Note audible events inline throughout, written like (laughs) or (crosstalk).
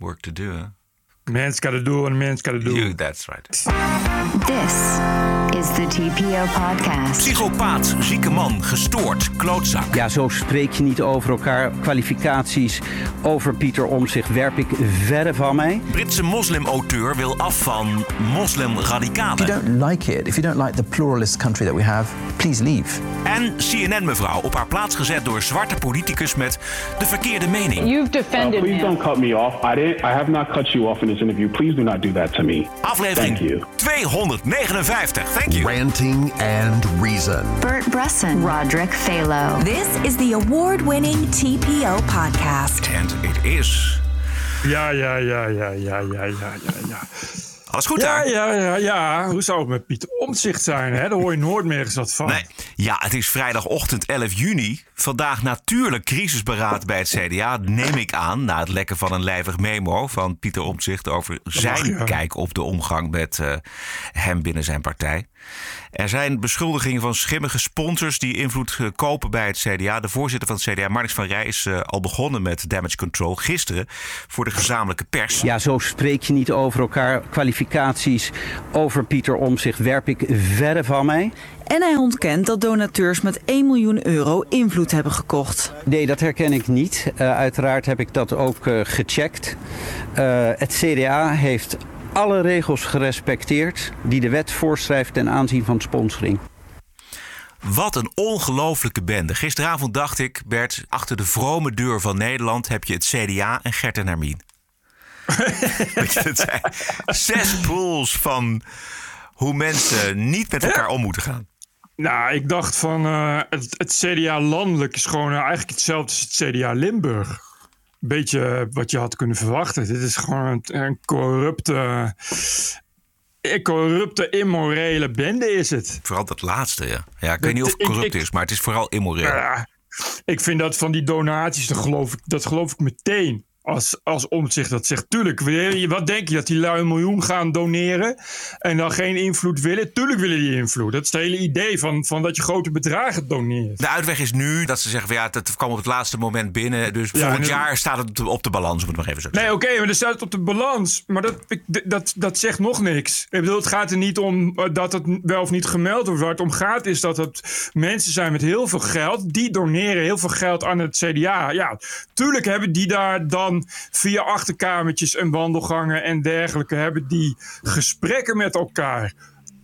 work to do. Man's gotta do what a man's gotta do. You, that's right. This is the TPO podcast. Psychopaat, zieke man, gestoord, klootzak. Ja, zo spreek je niet over elkaar. Kwalificaties over Pieter Omtzigt werp ik verre van mij. Britse moslimauteur wil af van If you moslimradicalen. don't like it, if you don't like the pluralist country that we have, please leave. En CNN-mevrouw op haar plaats gezet door zwarte politicus met de verkeerde mening. You've Uh, defended please him. don't cut me off. I didn't. I have not cut you off in this interview. Please do not do that to me. Aflevering Thank you. 259. Thank you. Ranting and Reason. Bert Bresson, Roderick Phalo. This is the award winning TPO podcast. And it is. Ja, ja, ja, ja, ja, ja, ja, ja, ja. Alles goed Ja, daar? ja, ja, ja. Hoe zou het met Pieter Omtzigt zijn? Hè? Daar hoor je nooit meer eens wat van. Nee. Ja, het is vrijdagochtend 11 juni. Vandaag natuurlijk crisisberaad bij het CDA, neem ik aan. Na het lekken van een lijvig memo van Pieter Omtzigt over zijn ja. kijk op de omgang met eh, hem binnen zijn partij. Er zijn beschuldigingen van schimmige sponsors die invloed eh, kopen bij het CDA. De voorzitter van het CDA, Marnix van Rij, is eh, al begonnen met damage control gisteren voor de gezamenlijke pers. Ja, zo spreek je niet over elkaar. Kwalificaties over Pieter Omtzigt werp ik verre van mij. En hij ontkent dat donateurs met 1 miljoen euro invloed hebben gekocht. Nee, dat herken ik niet. Eh, uiteraard heb ik dat ook gecheckt. Eh, het CDA heeft alle regels gerespecteerd die de wet voorschrijft ten aanzien van sponsoring. Wat een ongelofelijke bende. Gisteravond dacht ik, Bert, achter de vrome deur van Nederland heb je het CDA en Gert en Hermien. (laughs) Zijn zes pools van hoe mensen niet met elkaar om moeten gaan. Nou, ik dacht van eh, het, het CDA landelijk is gewoon eigenlijk hetzelfde als het CDA Limburg. Beetje wat je had kunnen verwachten. Dit is gewoon een, corrupte, een corrupte, immorele bende is het. Vooral dat laatste, ja. Ja, ik weet niet of het corrupt ik- is, maar het is vooral immoreel. Ik vind dat van die donaties, dat geloof ik, dat geloof ik meteen. Als, als Omtzigt dat zegt. Tuurlijk, wat denk je? Dat die lui een miljoen gaan doneren en dan geen invloed willen? Tuurlijk willen die invloed. Dat is het hele idee van, van dat je grote bedragen doneert. De uitweg is nu dat ze zeggen ja, dat kwam op het laatste moment binnen. Dus Ja, volgend en- jaar staat het op de, balans, om het maar even zo te Nee, oké, maar er staat het op de balans. Maar dat, dat, dat zegt nog niks. Ik bedoel, het gaat er niet om eh, dat het wel of niet gemeld wordt. Waar het om gaat is dat het mensen zijn met heel veel geld. Die doneren heel veel geld aan het CDA. Ja, tuurlijk hebben die daar dan via achterkamertjes en wandelgangen en dergelijke... hebben die gesprekken met elkaar.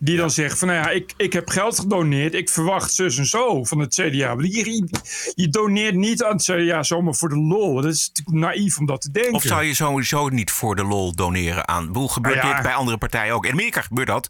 Die dan zeggen van, nou ja, ik, ik heb geld gedoneerd. Ik verwacht zus en zo van het CDA. Je, je, doneert niet aan het CDA zomaar voor de lol. Dat is natuurlijk naïef om dat te denken. Of zou je sowieso niet voor de lol doneren aan? Hoe gebeurt Nou ja. dit bij andere partijen ook? In Amerika gebeurt dat.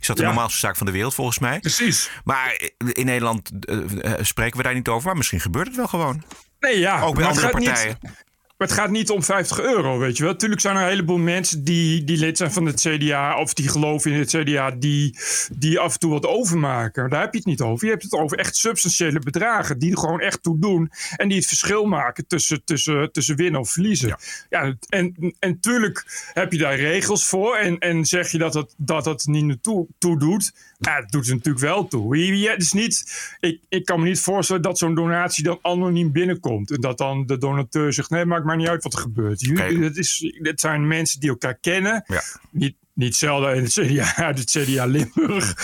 Is dat de Ja. normaalste zaak van de wereld volgens mij? Precies. Maar in Nederland eh, eh, spreken we daar niet over. Maar misschien gebeurt het wel gewoon. Nee, ja. Ook bij andere partijen. Niet, maar het gaat niet om 50 euro, weet je wel. Tuurlijk zijn er een heleboel mensen die, die lid zijn van het CDA... of die geloven in het CDA, die, die af en toe wat overmaken. Daar heb je het niet over. Je hebt het over echt substantiële bedragen... die er gewoon echt toe doen... en die het verschil maken tussen, tussen, tussen winnen of verliezen. Ja. en, en tuurlijk heb je daar regels voor... en, en zeg je dat het, dat het niet naartoe toe doet... Ja, het doet er natuurlijk wel toe. Het is niet, ik, ik kan me niet voorstellen dat zo'n donatie dan anoniem binnenkomt. En dat dan de donateur zegt: nee, maakt maar niet uit wat er gebeurt. Het, is, zijn mensen die elkaar kennen. Ja. Niet, niet zelden in het CDA, (laughs) uit het CDA Limburg.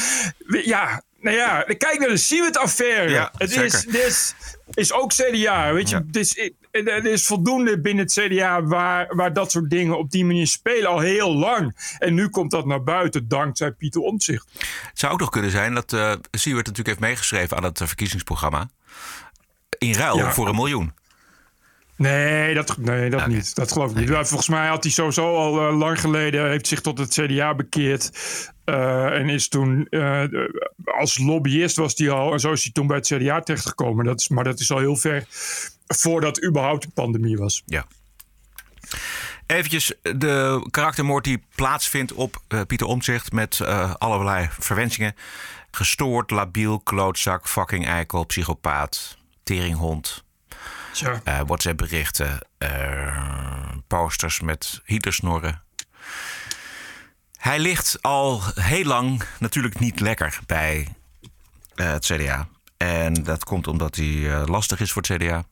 Ja, nou ja, kijk naar de Siewert-affaire. Ja, het zeker. is, dit is, is ook CDA, weet je. Ja. Het is, er is voldoende binnen het CDA waar, waar dat soort dingen op die manier spelen al heel lang. En nu komt dat naar buiten dankzij Pieter Omtzigt. Het zou ook nog kunnen zijn dat eh Siewert natuurlijk heeft meegeschreven aan het verkiezingsprogramma. In ruil Ja. voor een miljoen. Nee, dat, nee, dat niet. Dat geloof ik niet. Volgens mij had hij sowieso al eh, lang geleden... heeft zich tot het CDA bekeerd. eh, en is toen... eh, als lobbyist was hij al... en zo is hij toen bij het CDA terechtgekomen. Dat is, maar dat is al heel ver voordat überhaupt de pandemie was. Ja. Eventjes de karaktermoord die plaatsvindt op Pieter Omtzigt met allerlei verwensingen. Gestoord, labiel, klootzak, fucking eikel, psychopaat, teringhond. Eh, WhatsApp berichten, eh, posters met Hitlersnorren. Hij ligt al heel lang natuurlijk niet lekker bij eh, het CDA. En dat komt omdat hij lastig is voor het CDA.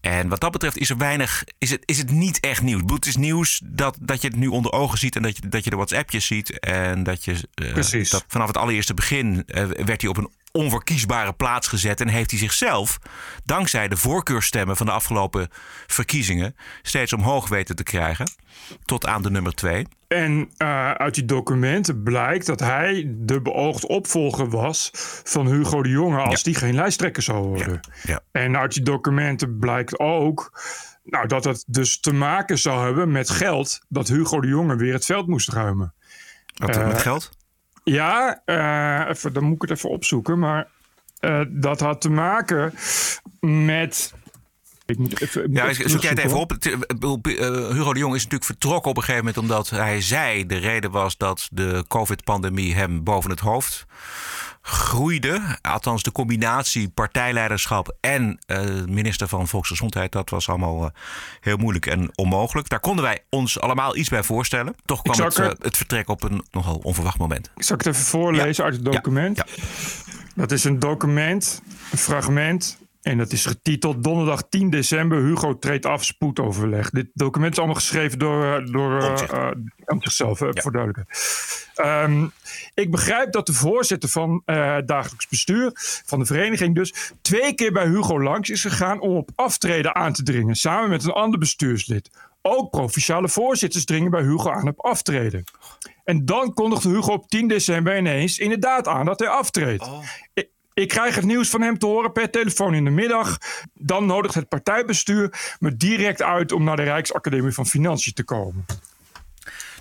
En wat dat betreft is er weinig, is het, is het niet echt nieuws. Het is nieuws dat, dat je het nu onder ogen ziet en dat je, dat je de WhatsAppjes ziet. En dat je uh, Precies. dat vanaf het allereerste begin uh, werd hij op een onverkiesbare plaats gezet. En heeft hij zichzelf, dankzij de voorkeurstemmen van de afgelopen verkiezingen, steeds omhoog weten te krijgen. Tot aan de nummer twee. En uh, uit die documenten blijkt dat hij de beoogd opvolger was van Hugo de Jonge als ja. die geen lijsttrekker zou worden. Ja. Ja. En uit die documenten blijkt ook nou, dat het dus te maken zou hebben met geld dat Hugo de Jonge weer het veld moest ruimen. Wat uh, met geld? Ja, uh, even, dan moet ik het even opzoeken. Maar uh, dat had te maken met. Ik moet even, ik moet ja, zoek jij het even op. Hugo de Jong is natuurlijk vertrokken op een gegeven moment omdat hij zei de reden was dat de COVID-pandemie hem boven het hoofd groeide. Althans, de combinatie partijleiderschap en uh, minister van Volksgezondheid, dat was allemaal uh, heel moeilijk en onmogelijk. Daar konden wij ons allemaal iets bij voorstellen. Toch kwam het, uh, het, vertrek op een nogal onverwacht moment. Ik zal het even voorlezen ja. uit het document. Ja. Ja. Dat is een document, een fragment. En dat is getiteld Donderdag 10 december. Hugo treedt af, spoedoverleg. Dit document is allemaal geschreven door, door uh, zichzelf, ja. voor duidelijkheid. Um, ik begrijp dat de voorzitter van uh, dagelijks bestuur, van de vereniging dus, twee keer bij Hugo langs is gegaan om op aftreden aan te dringen, samen met een ander bestuurslid. Ook provinciale voorzitters dringen bij Hugo aan op aftreden. En dan kondigde Hugo op 10 december ineens inderdaad aan dat hij aftreedt. Oh. Ik, krijg het nieuws van hem te horen per telefoon in de middag. Dan nodigt het partijbestuur me direct uit om naar de Rijksacademie van Financiën te komen.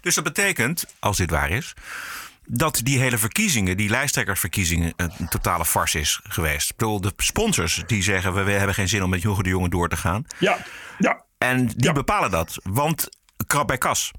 Dus dat betekent, als dit waar is, dat die hele verkiezingen, die lijsttrekkersverkiezingen, een totale farce is geweest. Ik bedoel, de sponsors die zeggen we hebben geen zin om met Hugo de Jonge door te gaan. Ja, ja. En die ja. bepalen dat, want krap bij kas.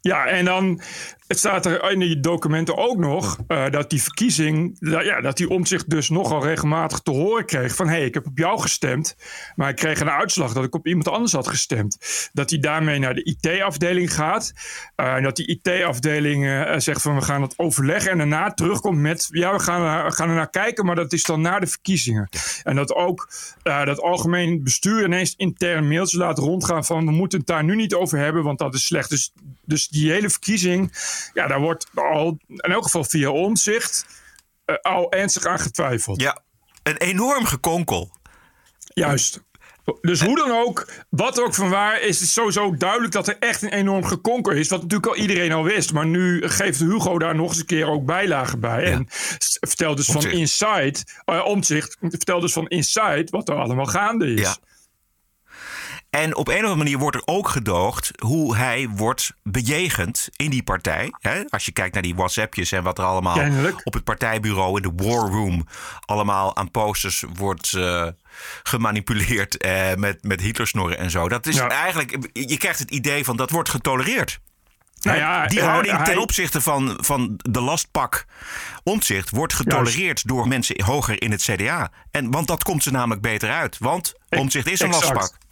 Ja, en dan het staat er in die documenten ook nog uh, dat die verkiezing, dat, ja, dat die omzicht dus nogal regelmatig te horen kreeg van hé, hey, ik heb op jou gestemd, maar ik kreeg een uitslag dat ik op iemand anders had gestemd. Dat hij daarmee naar de IT-afdeling gaat uh, en dat die IT-afdeling uh, zegt van we gaan het overleggen en daarna terugkomt met ja, we gaan, we gaan er naar kijken, maar dat is dan na de verkiezingen. En dat ook dat algemeen bestuur ineens intern mails laat rondgaan van we moeten het daar nu niet over hebben, want dat is slecht. Dus, dus die hele verkiezing ja, daar wordt al in elk geval via omzicht uh, al ernstig aan getwijfeld. Ja, een enorm gekonkel. Juist. Dus hoe dan ook, wat ook van waar, is het sowieso duidelijk dat er echt een enorm gekonkel is. Wat natuurlijk al iedereen al wist. Maar nu geeft Hugo daar nog eens een keer ook bijlagen bij. Ja. En vertelt dus omzicht. van Inside, uh, omzicht, vertelt dus van Inside wat er allemaal gaande is. Ja. En op een of andere manier wordt er ook gedoogd hoe hij wordt bejegend in die partij. Als je kijkt naar die WhatsAppjes en wat er allemaal Kennelijk. op het partijbureau in de war room allemaal aan posters wordt uh, gemanipuleerd uh, met, met Hitlersnorren en zo. Dat is ja. eigenlijk, je krijgt het idee van dat wordt getolereerd. Nou ja, die houding uh, ten opzichte van, van de lastpak omzicht wordt getolereerd juist. door mensen hoger in het CDA. En, want dat komt ze namelijk beter uit. Want omzicht is een exact. lastpak.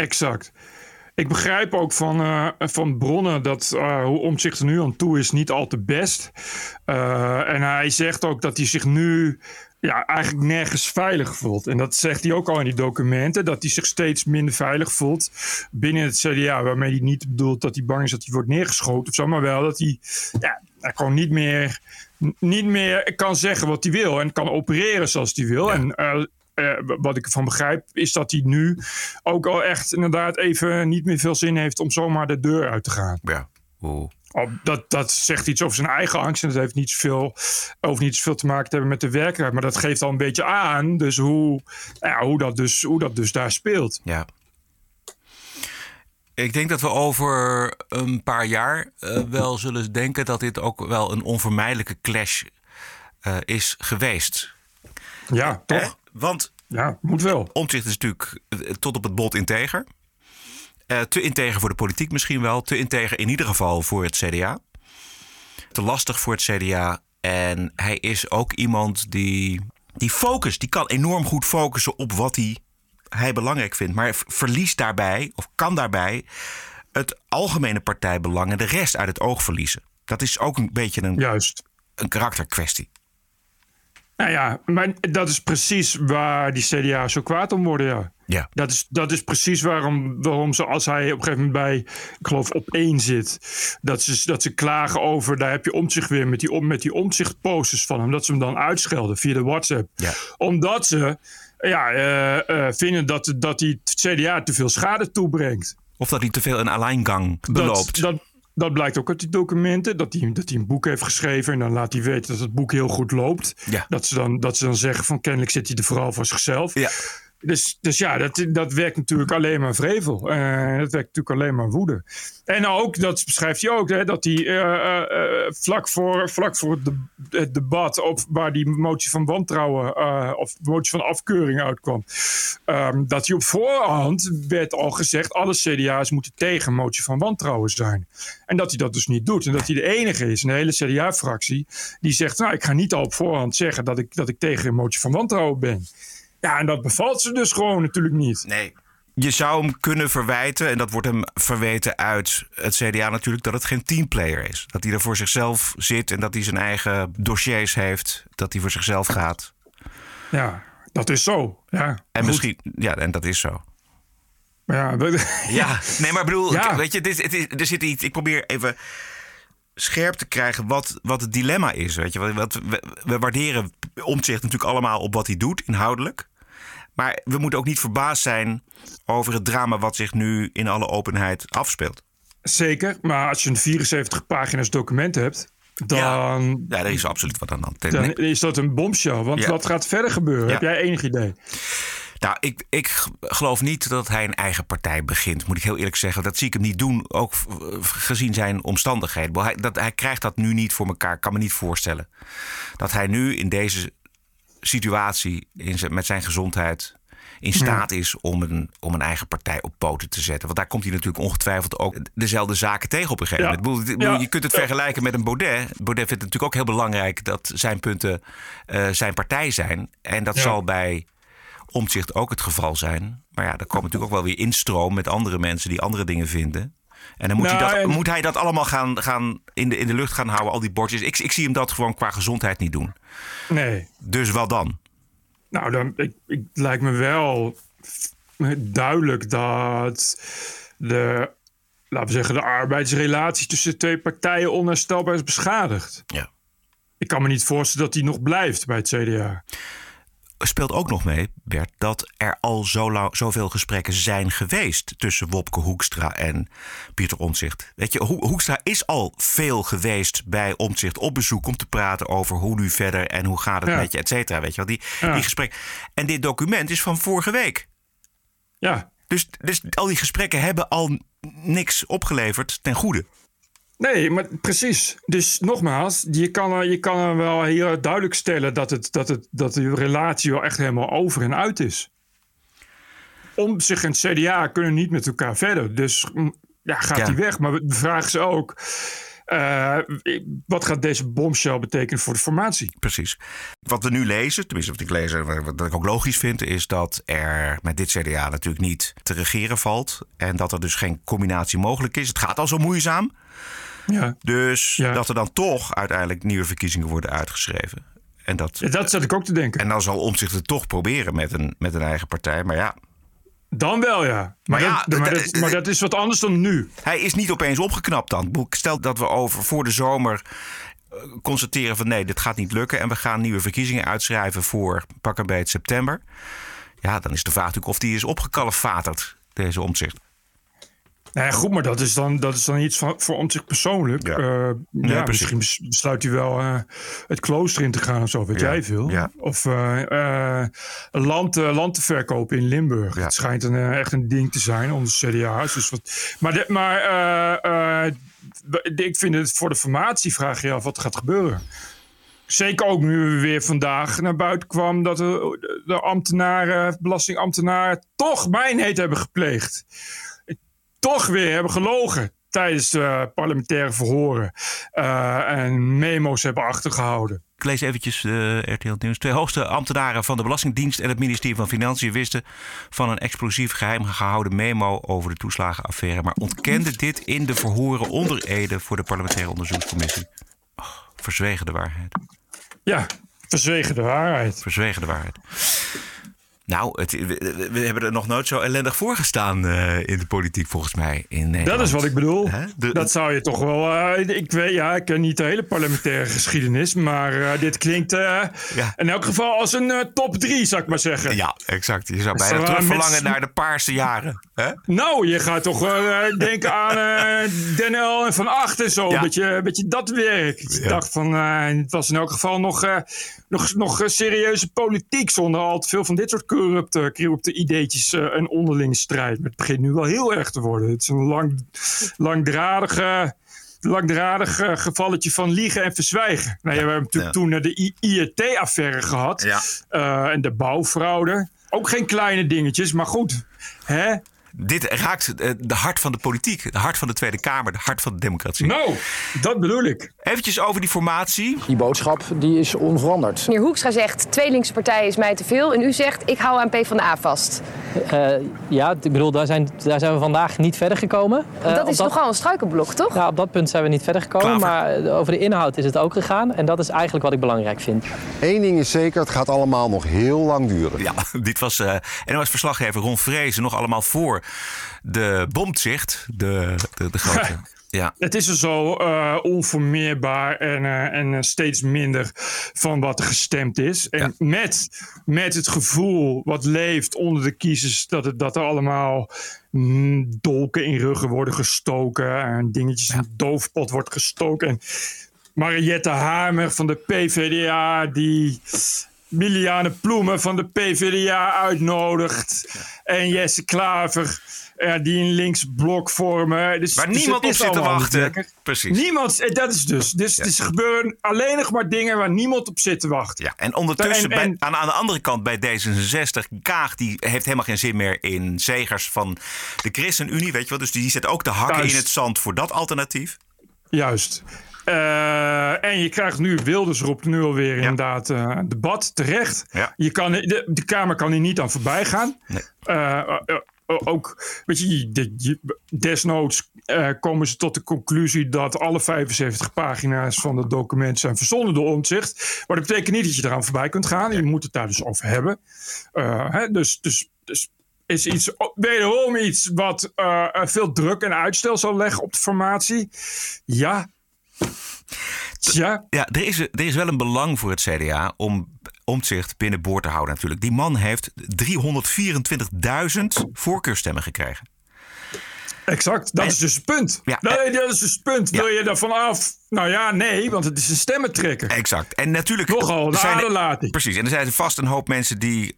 Exact. Ik begrijp ook van, uh, van bronnen dat uh, hoe omzicht er nu aan toe is niet al te best. Uh, en hij zegt ook dat hij zich nu ja, eigenlijk nergens veilig voelt. En dat zegt hij ook al in die documenten, dat hij zich steeds minder veilig voelt binnen het CDA. Waarmee hij niet bedoelt dat hij bang is dat hij wordt neergeschoten of zo, maar wel dat hij, ja, gewoon niet meer, niet meer kan zeggen wat hij wil en kan opereren zoals hij wil. Ja. En uh, wat ik ervan begrijp, is dat hij nu ook al echt inderdaad even niet meer veel zin heeft om zomaar de deur uit te gaan. Ja. Oeh. Dat, dat zegt iets over zijn eigen angst. En dat heeft niet zoveel, over niet zoveel te maken te hebben met de werkelijkheid. Maar dat geeft al een beetje aan. Dus hoe, ja, hoe, dat, dus, hoe dat dus daar speelt. Ja. Ik denk dat we over een paar jaar uh, wel zullen denken dat dit ook wel een onvermijdelijke clash uh, is geweest. Ja, toch? Eh? Want ja, moet wel. Omtzigt is natuurlijk tot op het bot integer. Uh, te integer voor de politiek misschien wel. Te integer in ieder geval voor het CDA. Te lastig voor het CDA. En hij is ook iemand die, die focus, die kan enorm goed focussen op wat hij, hij belangrijk vindt. Maar verliest daarbij, of kan daarbij, het algemene partijbelang en de rest uit het oog verliezen. Dat is ook een beetje een, Juist. een karakterkwestie. Nou ja, maar dat is precies waar die CDA zo kwaad om worden, ja. Ja. Dat is, dat is precies waarom, waarom ze, als hij op een gegeven moment bij, ik geloof, op één zit, dat ze, dat ze klagen over, daar heb je omzicht weer met die, met die omzichtposters van hem, dat ze hem dan uitschelden via de WhatsApp. Ja. Omdat ze ja, eh, eh, vinden dat, dat het CDA te veel schade toebrengt. Of dat hij te veel een alleingang beloopt. Dat, dat, dat blijkt ook uit die documenten. Dat hij, dat hij een boek heeft geschreven. En dan laat hij weten dat het boek heel goed loopt. Ja. Dat, ze dan, dat ze dan zeggen van kennelijk zit hij er vooral voor zichzelf. Ja. Dus, dus ja, dat, dat werkt natuurlijk alleen maar vrevel. Eh, dat werkt natuurlijk alleen maar woede. En ook, dat beschrijft hij ook, hè, dat hij eh, eh, vlak voor, vlak voor het, de- het debat waar die motie van wantrouwen of motie van afkeuring uitkwam, ehm, dat hij op voorhand werd al gezegd, alle CDA's moeten tegen motie van wantrouwen zijn. En dat hij dat dus niet doet. En dat hij de enige is in de hele CDA-fractie die zegt, nou, ik ga niet al op voorhand zeggen dat ik, dat ik tegen een motie van wantrouwen ben. Ja, en dat bevalt ze dus gewoon natuurlijk niet. Nee. Je zou hem kunnen verwijten, en dat wordt hem verweten uit het CDA natuurlijk, dat het geen teamplayer is. Dat hij er voor zichzelf zit en dat hij zijn eigen dossiers heeft, dat hij voor zichzelf gaat. Ja, dat is zo. Ja, En Goed. misschien, ja, en dat is zo. Ja, we- (laughs) Ja, nee, maar ik bedoel, Ja. weet je, dit, het is, er zit iets. Ik probeer even scherp te krijgen wat, wat het dilemma is. Weet je, wat, wat- we, we waarderen omzicht natuurlijk allemaal op wat hij doet, inhoudelijk. Maar we moeten ook niet verbaasd zijn over het drama wat zich nu in alle openheid afspeelt. Zeker, maar als je een 74 pagina's document hebt, dan, Ja, er is absoluut wat aan de hand. dan is dat een bombshell. Want Ja. wat gaat verder gebeuren? Ja. Heb jij enig idee? Nou, ik, ik geloof niet dat hij een eigen partij begint. Moet ik heel eerlijk zeggen. Dat zie ik hem niet doen. Ook gezien zijn omstandigheden. Hij, dat, hij krijgt dat nu niet voor elkaar. Ik kan me niet voorstellen. Dat hij nu in deze situatie in zijn, met zijn gezondheid in staat is om een, om een eigen partij op poten te zetten. Want daar komt hij natuurlijk ongetwijfeld ook dezelfde zaken tegen op een gegeven moment. Ik bedoel, ik bedoel, Ja. Je kunt het vergelijken met een Baudet. Baudet vindt het natuurlijk ook heel belangrijk dat zijn punten eh, zijn partij zijn. En dat Ja. zal bij omzicht ook het geval zijn. Maar ja, er komen natuurlijk ook wel weer instroom met andere mensen die andere dingen vinden. En dan moet, Nou, hij, dat, en- moet hij dat allemaal gaan, gaan in, de, in de lucht gaan houden, al die bordjes. Ik, ik zie hem dat gewoon qua gezondheid niet doen. Nee. Dus wat dan? Nou, dan ik, ik, lijkt me wel duidelijk dat de, laten we zeggen, de arbeidsrelatie tussen de twee partijen onherstelbaar is beschadigd. Ja. Ik kan me niet voorstellen dat die nog blijft bij het CDA. Speelt ook nog mee, Bert, dat er al zo lang, zoveel gesprekken zijn geweest tussen Wopke Hoekstra en Pieter Omtzigt. Weet je, Ho- Hoekstra is al veel geweest bij Omtzigt op bezoek om te praten over hoe nu verder en hoe gaat het Ja. met je, et cetera. Weet je wel, die, Ja. die gesprekken. En dit document is van vorige week. Ja, Dus, dus al die gesprekken hebben al niks opgeleverd ten goede. Nee, maar precies. Dus nogmaals, je kan, je kan wel heel duidelijk stellen dat, het, dat, het, dat de relatie wel echt helemaal over en uit is. Om zich en het CDA kunnen niet met elkaar verder. Dus mm, ja, gaat Ja. hij weg. Maar de vraag is ook, eh, wat gaat deze bombshell betekenen voor de formatie? Precies. Wat we nu lezen, tenminste wat ik lees wat ik ook logisch vind, is dat er met dit CDA natuurlijk niet te regeren valt. En dat er dus geen combinatie mogelijk is. Het gaat al zo moeizaam. Ja. Dus Ja. dat er dan toch uiteindelijk nieuwe verkiezingen worden uitgeschreven. En dat, Ja, dat zat ik ook te denken. en dan zal Omtzigt het toch proberen met een, met een eigen partij. Maar ja, Dan wel, ja. Maar, Maar ja, dat, maar, dat, maar dat is wat anders dan nu. hij is niet opeens opgeknapt dan. Stel dat we over voor de zomer eh, constateren van nee, dit gaat niet lukken. En we gaan nieuwe verkiezingen uitschrijven voor pak een beetje september. Ja, dan is de vraag natuurlijk of die is opgekalefaterd, deze omzicht. Nou ja, goed, maar dat is dan, dat is dan iets van, voor om zich persoonlijk. Ja. Eh, Ja, misschien bes- besluit hij wel eh, het klooster in te gaan of zo, weet jij veel. Of een land, land te verkopen in Limburg. Het schijnt een, echt een ding te zijn onder de CDA's. Dus wat, maar de, maar ik vind het voor de formatie vraag je af wat er gaat gebeuren. Zeker ook nu weer vandaag naar buiten kwam dat de, de ambtenaren, belastingambtenaren, toch mijnheid hebben gepleegd toch weer hebben gelogen tijdens de parlementaire verhoren. eh, en memo's hebben achtergehouden. Ik lees eventjes eh, RTL Nieuws. Twee hoogste ambtenaren van de Belastingdienst en het ministerie van Financiën wisten van een explosief geheim gehouden memo over de toeslagenaffaire, maar ontkenden dit in de verhoren onder Ede voor de parlementaire onderzoekscommissie. Oh, verzwegen de waarheid. Ja, Verzwegen de waarheid. Verzwegen de waarheid. Nou, het, we, we hebben er nog nooit zo ellendig voor gestaan uh, in de politiek, volgens mij. In Nederland. dat is wat ik bedoel. De, dat zou je toch wel. Uh, ik weet, ja, ik ken niet de hele parlementaire (laughs) geschiedenis, maar uh, dit klinkt ja. in elk geval als een top 3, zou ik maar zeggen. Ja, exact. Je zou bijna terug verlangen naar de paarse jaren. Hè? Nou, je gaat toch denken aan Den en Van Acht en zo. Ja. Beetje, beetje dat werk. Ik ja. dacht van, het was in elk geval nog, nog, nog serieuze politiek zonder al te veel van dit soort corrupte, corrupte ideetjes uh, een onderlinge strijd. Maar het begint nu wel heel erg te worden. Het is een lang, langdradige langdradig gevalletje van liegen en verzwijgen. Nou, ja, we hebben natuurlijk ja. toen de IET-affaire gehad. Ja. Uh, en de bouwfraude. Ook geen kleine dingetjes, maar goed. Hè? Dit raakt de hart van de politiek, de hart van de Tweede Kamer, de hart van de democratie. Nou, dat bedoel ik. Eventjes over die formatie. Die boodschap die is onveranderd. Meneer Hoekstra zegt, twee linkse partijen is mij te veel. En u zegt, ik hou aan PvdA vast. Uh, ja, ik bedoel, daar zijn, daar zijn we vandaag niet verder gekomen. Uh, dat is dat, nogal een struikelblok, toch? Ja, op dat punt zijn we niet verder gekomen. Klaver. Maar over de inhoud is het ook gegaan. En dat is eigenlijk wat ik belangrijk vind. Eén ding is zeker, het gaat allemaal nog heel lang duren. Ja, (laughs) dit was uh, NOS-verslaggever Ron Vrezen nog allemaal voor de bomzicht, de, de, de grote... Ja. Het is er zo uh, onformeerbaar en, uh, en steeds minder van wat er gestemd is. En ja. met, met het gevoel wat leeft onder de kiezers dat, het, dat er allemaal mm, dolken in ruggen worden gestoken en dingetjes ja. in de doofpot wordt gestoken. En Mariette Hamer van de PVDA die Miliane Ploemen van de PVDA uitnodigt. En Jesse Klaver uh, die een links blok vormen. Dus, Waar dus niemand op zit te wachten. Precies. Niemand, eh, dat is dus. Dus ja. er gebeuren alleen nog maar dingen waar niemand op zit te wachten. Ja, en ondertussen, en, en, bij, aan, aan, de andere kant bij D66, Kaag die heeft helemaal geen zin meer in zegers van de ChristenUnie, weet je wel. Dus die zet ook de hakken Thuis. in het zand voor dat alternatief. Juist. Uh, en je krijgt nu, Wilders roept nu alweer ja. inderdaad uh, debat, terecht. Ja. Je kan, de, de Kamer kan hier niet aan voorbij gaan. Nee. Uh, ook, weet je, de, je desnoods komen ze tot de conclusie dat alle 75 pagina's van het document zijn verzonnen door omzicht. Maar dat betekent niet dat je eraan voorbij kunt gaan. Je moet het daar dus over hebben. Hè, dus, dus, dus is iets, wederom iets wat veel druk en uitstel zal leggen op de formatie. Ja, ja. ja er, is, er is wel een belang voor het CDA om omzicht binnenboord te houden natuurlijk. Die man heeft 324.000 voorkeurstemmen gekregen. Exact, dat en, is dus het punt. Ja, nee, dat is dus het punt. Wil je er vanaf? Nou ja, nee, want het is een stemmentrekker. Exact. En natuurlijk. Nogal, zijn laat Precies. En er zijn vast een hoop mensen die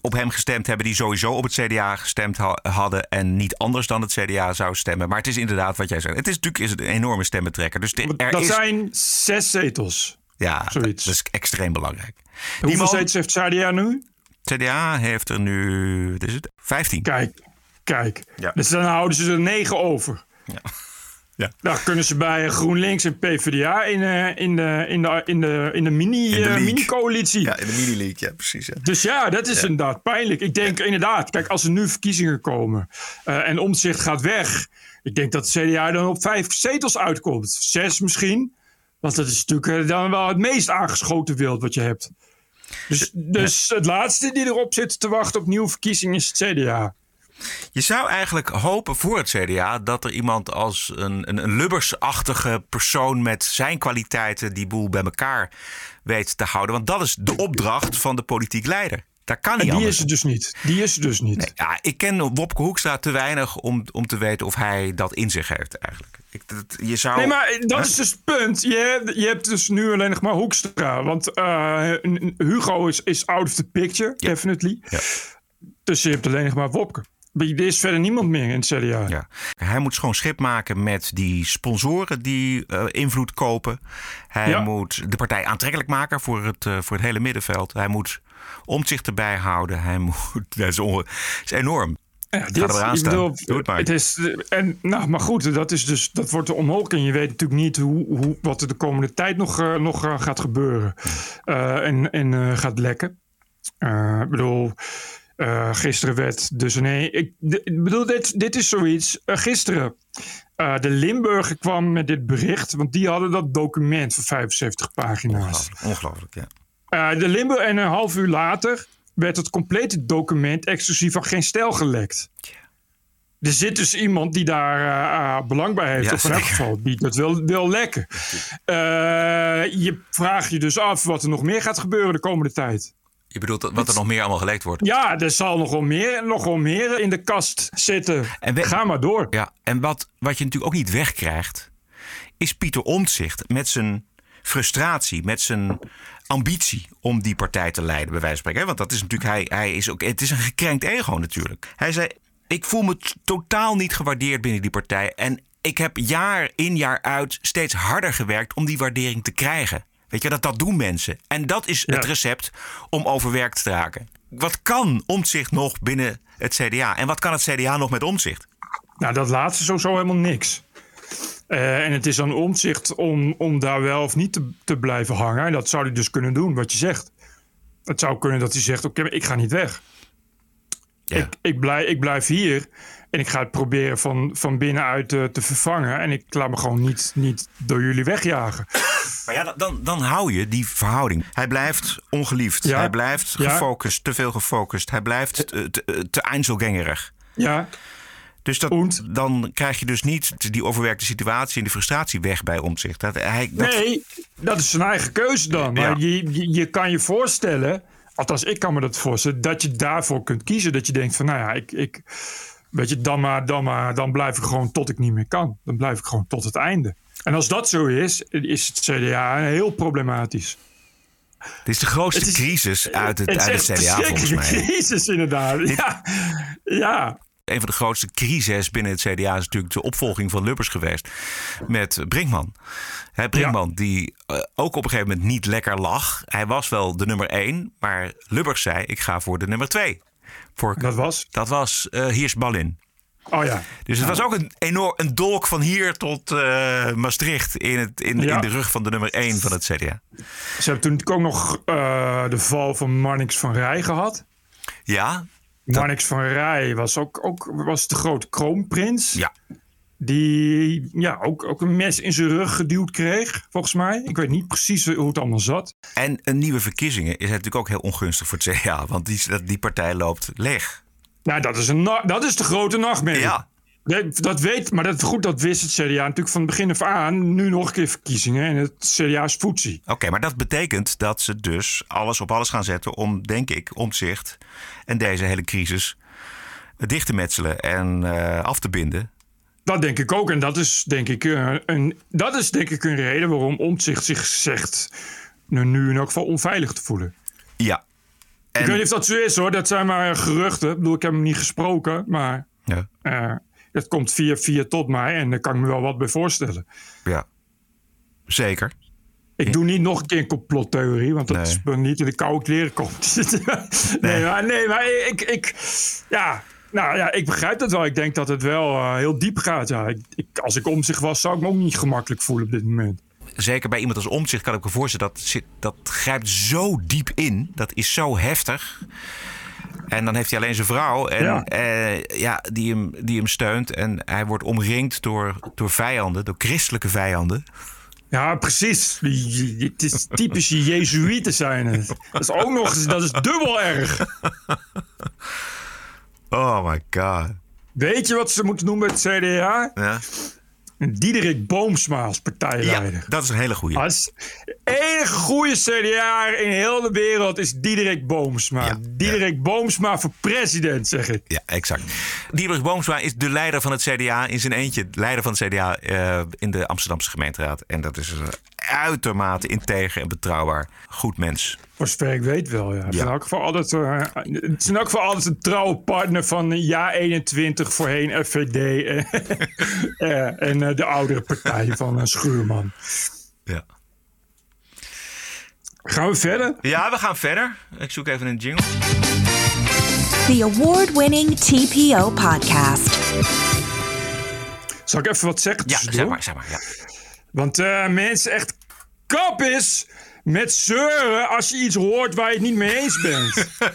op hem gestemd hebben, die sowieso op het CDA gestemd ha hadden en niet anders dan het CDA zou stemmen. Maar het is inderdaad wat jij zegt. Het is natuurlijk is het een enorme stemmentrekker. Dus er dat is... zijn zes zetels. Ja, Zoiets. dat is extreem belangrijk. Hoeveel man... zetels heeft CDA nu? CDA heeft er nu, wat is het? 15. Kijk, kijk. Ja. Dus dan houden ze er 9 over. Ja. (laughs) Ja. Dan kunnen ze bij GroenLinks en PvdA in, uh, in de, in de, in de, in de mini-coalitie. Uh, mini ja, in de mini-league, ja, precies. Dus ja, dat is ja. inderdaad pijnlijk. Ik denk inderdaad, kijk, als er nu verkiezingen komen uh, en omzicht gaat weg. Ik denk dat de CDA dan op vijf zetels uitkomt. Zes misschien. Want dat is natuurlijk dan wel het meest aangeschoten wild wat je hebt. Dus, dus het laatste die erop zit te wachten op nieuwe verkiezingen is het CDA. Je zou eigenlijk hopen voor het CDA dat er iemand als een, een, een lubbersachtige persoon met zijn kwaliteiten die boel bij elkaar weet te houden. Want dat is de opdracht van de politiek leider. Daar kan niet en die anders. is het dus niet. Die is het dus niet. Nee, ja, ik ken Wopke Hoekstra te weinig om, om te weten of hij dat in zich heeft eigenlijk. Ik, dat, je zou... Nee, maar dat huh? is dus het punt. Je hebt, je hebt dus nu alleen nog maar Hoekstra. Want uh, Hugo is, is out of the picture, ja. definitely. Ja. Dus je hebt alleen nog maar Wopke. Er is verder niemand meer in het CDA. Ja. Hij moet schoon schip maken met die sponsoren die uh, invloed kopen. Hij ja. moet de partij aantrekkelijk maken voor het, uh, voor het hele middenveld. Hij moet omzicht erbij houden. Hij moet, (laughs) dat is, on, is enorm. Ja, dit, er bedoel, Doe het maar. Het is, en, nou, maar goed, dat, is dus, dat wordt omhoog. En je weet natuurlijk niet hoe, hoe, wat er de komende tijd nog, uh, nog gaat gebeuren. En en gaat lekken. Ik bedoel, gisteren werd dus... Nee, ik, ik bedoel, dit, dit is zoiets. gisteren, de Limburger kwam met dit bericht. Want die hadden dat document van 75 pagina's. Ongelooflijk, Ongelooflijk ja. De Limburg en een half uur later werd het complete document exclusief van geen stijl gelekt. Er zit dus iemand die daar belang bij heeft, Ja, of in elk geval die dat wil, wil lekken. Je vraagt je dus af wat er nog meer gaat gebeuren de komende tijd. Je bedoelt dat- wat er nog meer allemaal gelekt wordt. Ja, er zal nog wel meer, nog wel meer in de kast zitten. Ga maar door. Ja, en wat, wat je natuurlijk ook niet wegkrijgt, is Pieter Omtzigt met zijn frustratie, met zijn ambitie om die partij te leiden, bij wijze van spreken. Want dat is natuurlijk, hij, hij is ook, het is een gekrenkt ego natuurlijk. Hij zei: Ik voel me totaal niet gewaardeerd binnen die partij. En ik heb jaar in jaar uit steeds harder gewerkt om die waardering te krijgen. Weet je, dat, dat doen mensen. En dat is het recept om overwerkt te raken. Wat kan Omtzigt nog binnen het CDA? En wat kan het CDA nog met Omtzigt? Nou, dat laatste sowieso helemaal niks. Eh, en het is aan omzicht om, om daar wel of niet te, te blijven hangen. En dat zou hij dus kunnen doen, wat je zegt. Het zou kunnen dat hij zegt, oké, ik ga niet weg. Ik, ik, blijf, ik blijf hier en ik ga het proberen van, van binnenuit te, te vervangen. En ik laat me gewoon niet, niet door jullie wegjagen. Maar ja, dan, dan hou je die verhouding. Hij blijft ongeliefd. Ja. Hij blijft Ja. gefocust, te veel gefocust. Hij blijft te, te, te Einzelgängerig. Ja. Dus dat, dan krijg je dus niet die overwerkte situatie en die frustratie weg bij omzicht. Dat, hij, dat, Nee, dat is zijn eigen keuze dan. Maar Ja. je, je, je kan je voorstellen, althans ik kan me dat voorstellen, dat je daarvoor kunt kiezen. Dat je denkt van, nou ja, ik, ik weet je, dan maar, dan maar, dan blijf ik gewoon tot ik niet meer kan. Dan blijf ik gewoon tot het einde. En als dat zo is, is het CDA heel problematisch. Dit is de grootste crisis uit het, Het uit het CDA een volgens mij. crisis inderdaad. Ja, ja. Een van de grootste crises binnen het CDA is natuurlijk de opvolging van Lubbers geweest. Met Brinkman. Hè, Brinkman, die eh, ook op een gegeven moment niet lekker lag. Hij was wel de nummer één, maar Lubbers zei: Ik ga voor de nummer twee. Voor, dat was? Dat was eh Hiers Ballin. Oh ja. Dus het was ook een enorm een dolk van hier tot eh, Maastricht in, het, in, Ja. in de rug van de nummer één van het CDA. Ze hebben toen ook nog eh, de val van Marnix van Rij gehad. Ja, Marnix van Rij was ook, ook was de grote kroonprins. Ja. Die ja, ook, ook een mes in zijn rug geduwd kreeg, volgens mij. Ik weet niet precies hoe het allemaal zat. En een nieuwe verkiezingen is natuurlijk ook heel ongunstig voor het CDA. Want die, die partij loopt leeg. Nou, dat is, een dat is de grote nachtmerrie. Ja. Dat weet, maar dat, goed, dat wist het CDA natuurlijk van het begin af aan. Nu nog een keer verkiezingen en het CDA is voetzie. Oké, maar dat betekent dat ze dus alles op alles gaan zetten om, denk ik, omzicht en deze hele crisis dicht te metselen en eh, af te binden. Dat denk ik ook. En dat is denk ik, eh, een, dat is denk ik een reden waarom Omtzigt zich zegt... nou, nu in elk geval onveilig te voelen. Ja. Ik weet niet of dat zo is hoor. Dat zijn maar geruchten. Ik bedoel, ik heb hem niet gesproken. Maar Ja. eh, het komt via via tot mij. En daar kan ik me wel wat bij voorstellen. Ja, zeker. Ik doe niet nog een keer een complottheorie. Want dat is me niet in de koude kleren komt. (laughs) nee, maar, nee, maar ik, ik... Ja, nou ja, ik begrijp dat wel. Ik denk dat het wel eh, heel diep gaat. Ja. Ik, ik, als ik om zich was, zou ik me ook niet gemakkelijk voelen op dit moment. Zeker bij iemand als omzicht kan ik me voorstellen dat zit, dat grijpt zo diep in. Dat is zo heftig. En dan heeft hij alleen zijn vrouw en, Ja. ja. ja, die, hem, die hem steunt. En hij wordt omringd door, door vijanden, door christelijke vijanden. Ja, precies. Het is typisch Jezuïeten zijn het. Dat is ook nog dat is dubbel erg. Oh my god. Weet je wat ze moeten doen bij het CDA? Ja, Diederik Boomsma als partijleider. dat is een hele goeie. Als enige goede CDA in heel de wereld is Diederik Boomsma. Diederik Boomsma voor president, zeg ik. Ja, exact. Diederik Boomsma is de leider van het CDA in zijn eentje. Leider van het CDA eh, in de Amsterdamse gemeenteraad. En dat is een uitermate integer en betrouwbaar goed mens. Voor zover ik weet wel, ja. Het is Ja. in elk geval altijd, eh, het is in elk geval altijd een trouwe partner van eh, Ja 21, voorheen FVD. eh, (laughs) eh, en eh, de oudere partij van eh, Schuurman. Ja. Gaan we verder? Ja, we gaan verder. Ik zoek even een jingle. The award-winning TPO podcast. Zal ik even wat zeggen Ja, zeg maar, zeg maar. Ja. Want eh, mensen, echt kap is met zeuren als je iets hoort waar je het niet mee eens bent. (laughs)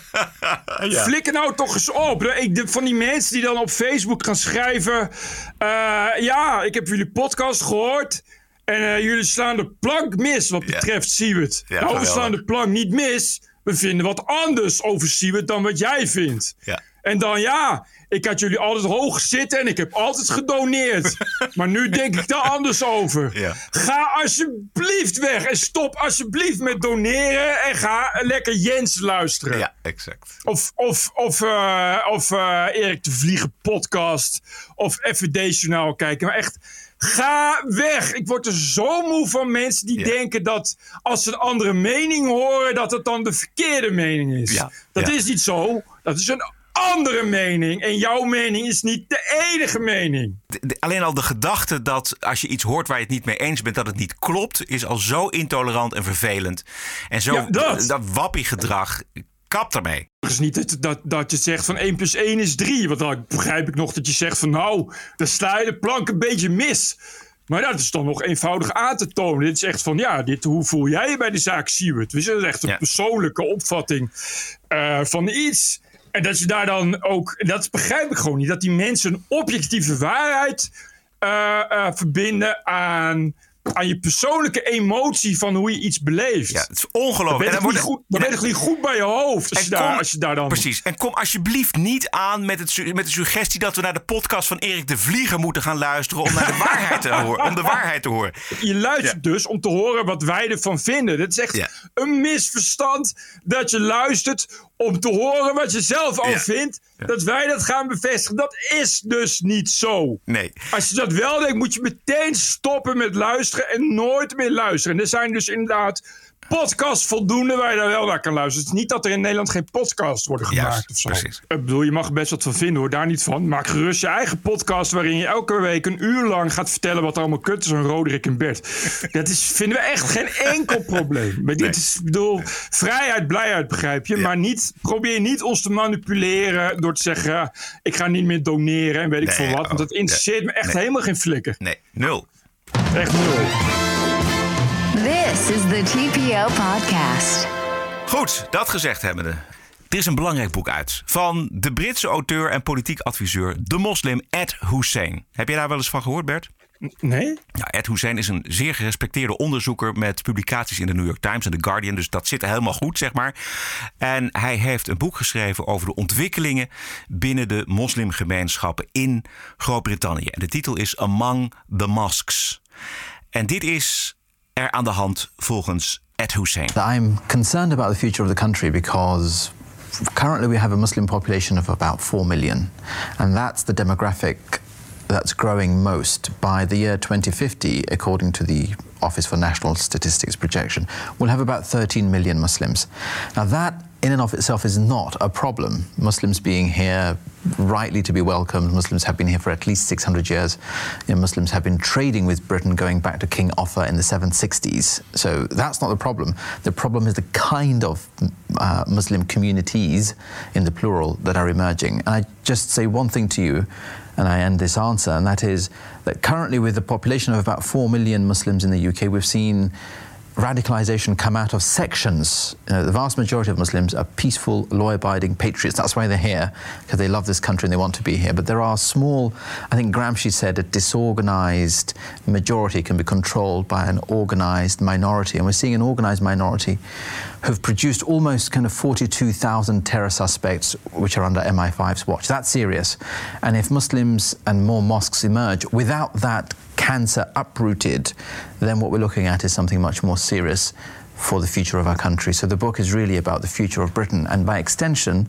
Ja. Flikker nou toch eens op. Ik, de- van die mensen die dan op Facebook gaan schrijven... eh, ja, ik heb jullie podcast gehoord... En eh, jullie slaan de plank mis wat betreft Siewert. Ja, nou, we slaan de plank niet mis. We vinden wat anders over Siewert dan wat jij vindt. Ja. En dan ja, ik had jullie altijd hoog zitten en ik heb altijd gedoneerd. (laughs) maar nu denk ik daar anders over. Ja. Ga alsjeblieft weg en stop alsjeblieft met doneren en ga lekker Jens luisteren. Ja, exact. Of, of, of, eh, of eh, Erik de Vliegen podcast. Of FVD-journaal kijken. Maar echt, ga weg. Ik word er zo moe van mensen die denken dat als ze een andere mening horen, dat het dan de verkeerde mening is. Ja, Dat ja. is niet zo. Dat is een andere mening. En jouw mening is niet de enige mening. De- de- alleen al de gedachte dat als je iets hoort waar je het niet mee eens bent, dat het niet klopt, is al zo intolerant en vervelend. En zo Ja, dat. dat wappiegedrag. Kap ermee. Het is niet dat, dat, dat je zegt van 1 plus 1 is 3. Want dan begrijp ik nog dat je zegt van nou, dan sla je de plank een beetje mis. Maar dat is dan nog eenvoudig aan te tonen. Dit is echt van ja, dit, hoe voel jij je bij de zaak Siewert? Dus dat is echt een Ja. persoonlijke opvatting eh, van iets. En dat je daar dan ook, dat begrijp ik gewoon niet, dat die mensen een objectieve waarheid eh, eh, verbinden aan, aan je persoonlijke emotie van hoe je iets beleeft. Ja, het is ongelooflijk. dan niet wordt- goed, dan ben je toch niet goed bij je hoofd als, je daar, kom- als je daar dan... Precies. En kom alsjeblieft niet aan met, het, met de suggestie dat we naar de podcast van Erik de Vlieger moeten gaan luisteren om naar de waarheid te horen. Om de waarheid te horen. Je luistert dus om te horen wat wij ervan vinden. Dat is echt Ja. een misverstand dat je luistert om te horen wat je zelf al Ja. vindt. Dat wij dat gaan bevestigen. Dat is dus niet zo. Nee. Als je dat wel denkt, moet je meteen stoppen met luisteren en nooit meer luisteren. En er zijn dus inderdaad podcasts voldoende waar je daar wel naar kan luisteren. Het is niet dat er in Nederland geen podcasts worden gemaakt Juist, of zo. precies. Ik bedoel, je mag er best wat van vinden hoor, daar niet van. Maak gerust je eigen podcast waarin je elke week een uur lang gaat vertellen wat er allemaal kut is aan Roderick en Bert. Dat is, vinden we echt geen enkel probleem. Maar dit is, ik bedoel, vrijheid, blijheid begrijp je. Maar niet, probeer niet ons te manipuleren door te zeggen, ja, ik ga niet meer doneren en weet ik veel wat. Want dat oh, interesseert me echt helemaal geen flikker. Nee, nul. Echt nul. This is the TPO podcast. Goed, dat gezegd hebbende. Er is een belangrijk boek uit van de Britse auteur en politiek adviseur, de moslim Ed Hussein. Heb jij daar wel eens van gehoord, Bert? Nee? Ja, Ed Hussein is een zeer gerespecteerde onderzoeker met publicaties in de New York Times en The Guardian. Dus dat zit helemaal goed, zeg maar. En hij heeft een boek geschreven over de ontwikkelingen binnen de moslimgemeenschappen in Groot-Brittannië. En de titel is Among the Mosques. En dit is er aan de hand volgens Ed Hussein. I'm concerned about the future of the country because currently we have a Muslim population of about 4 million, and that's the demographic that's growing most. By the year 2050, according to the Office for National Statistics projection, we'll have about 13 million Muslims. Now, that in and of itself is not a problem. Muslims being here, rightly to be welcomed. Muslims have been here for at least 600 years. You know, Muslims have been trading with Britain going back to King Offa in the 760s. So that's not the problem. The problem is the kind of uh, Muslim communities, in the plural, that are emerging. And I just say one thing to you, and I end this answer, and that is that currently, with a population of about 4 million Muslims in the UK, we've seen radicalization come out of sections. You know, the vast majority of Muslims are peaceful, law abiding patriots. That's why they're here, because they love this country and they want to be here. But there are small, I think Gramsci said, a disorganized majority can be controlled by an organized minority. And we're seeing an organized minority who've produced almost kind of 42,000 terror suspects, which are under MI5's watch. That's serious. And if Muslims and more mosques emerge without that cancer uprooted, then what we're looking at is something much more serious for the future of our country. So the book is really about the future of Britain. And by extension,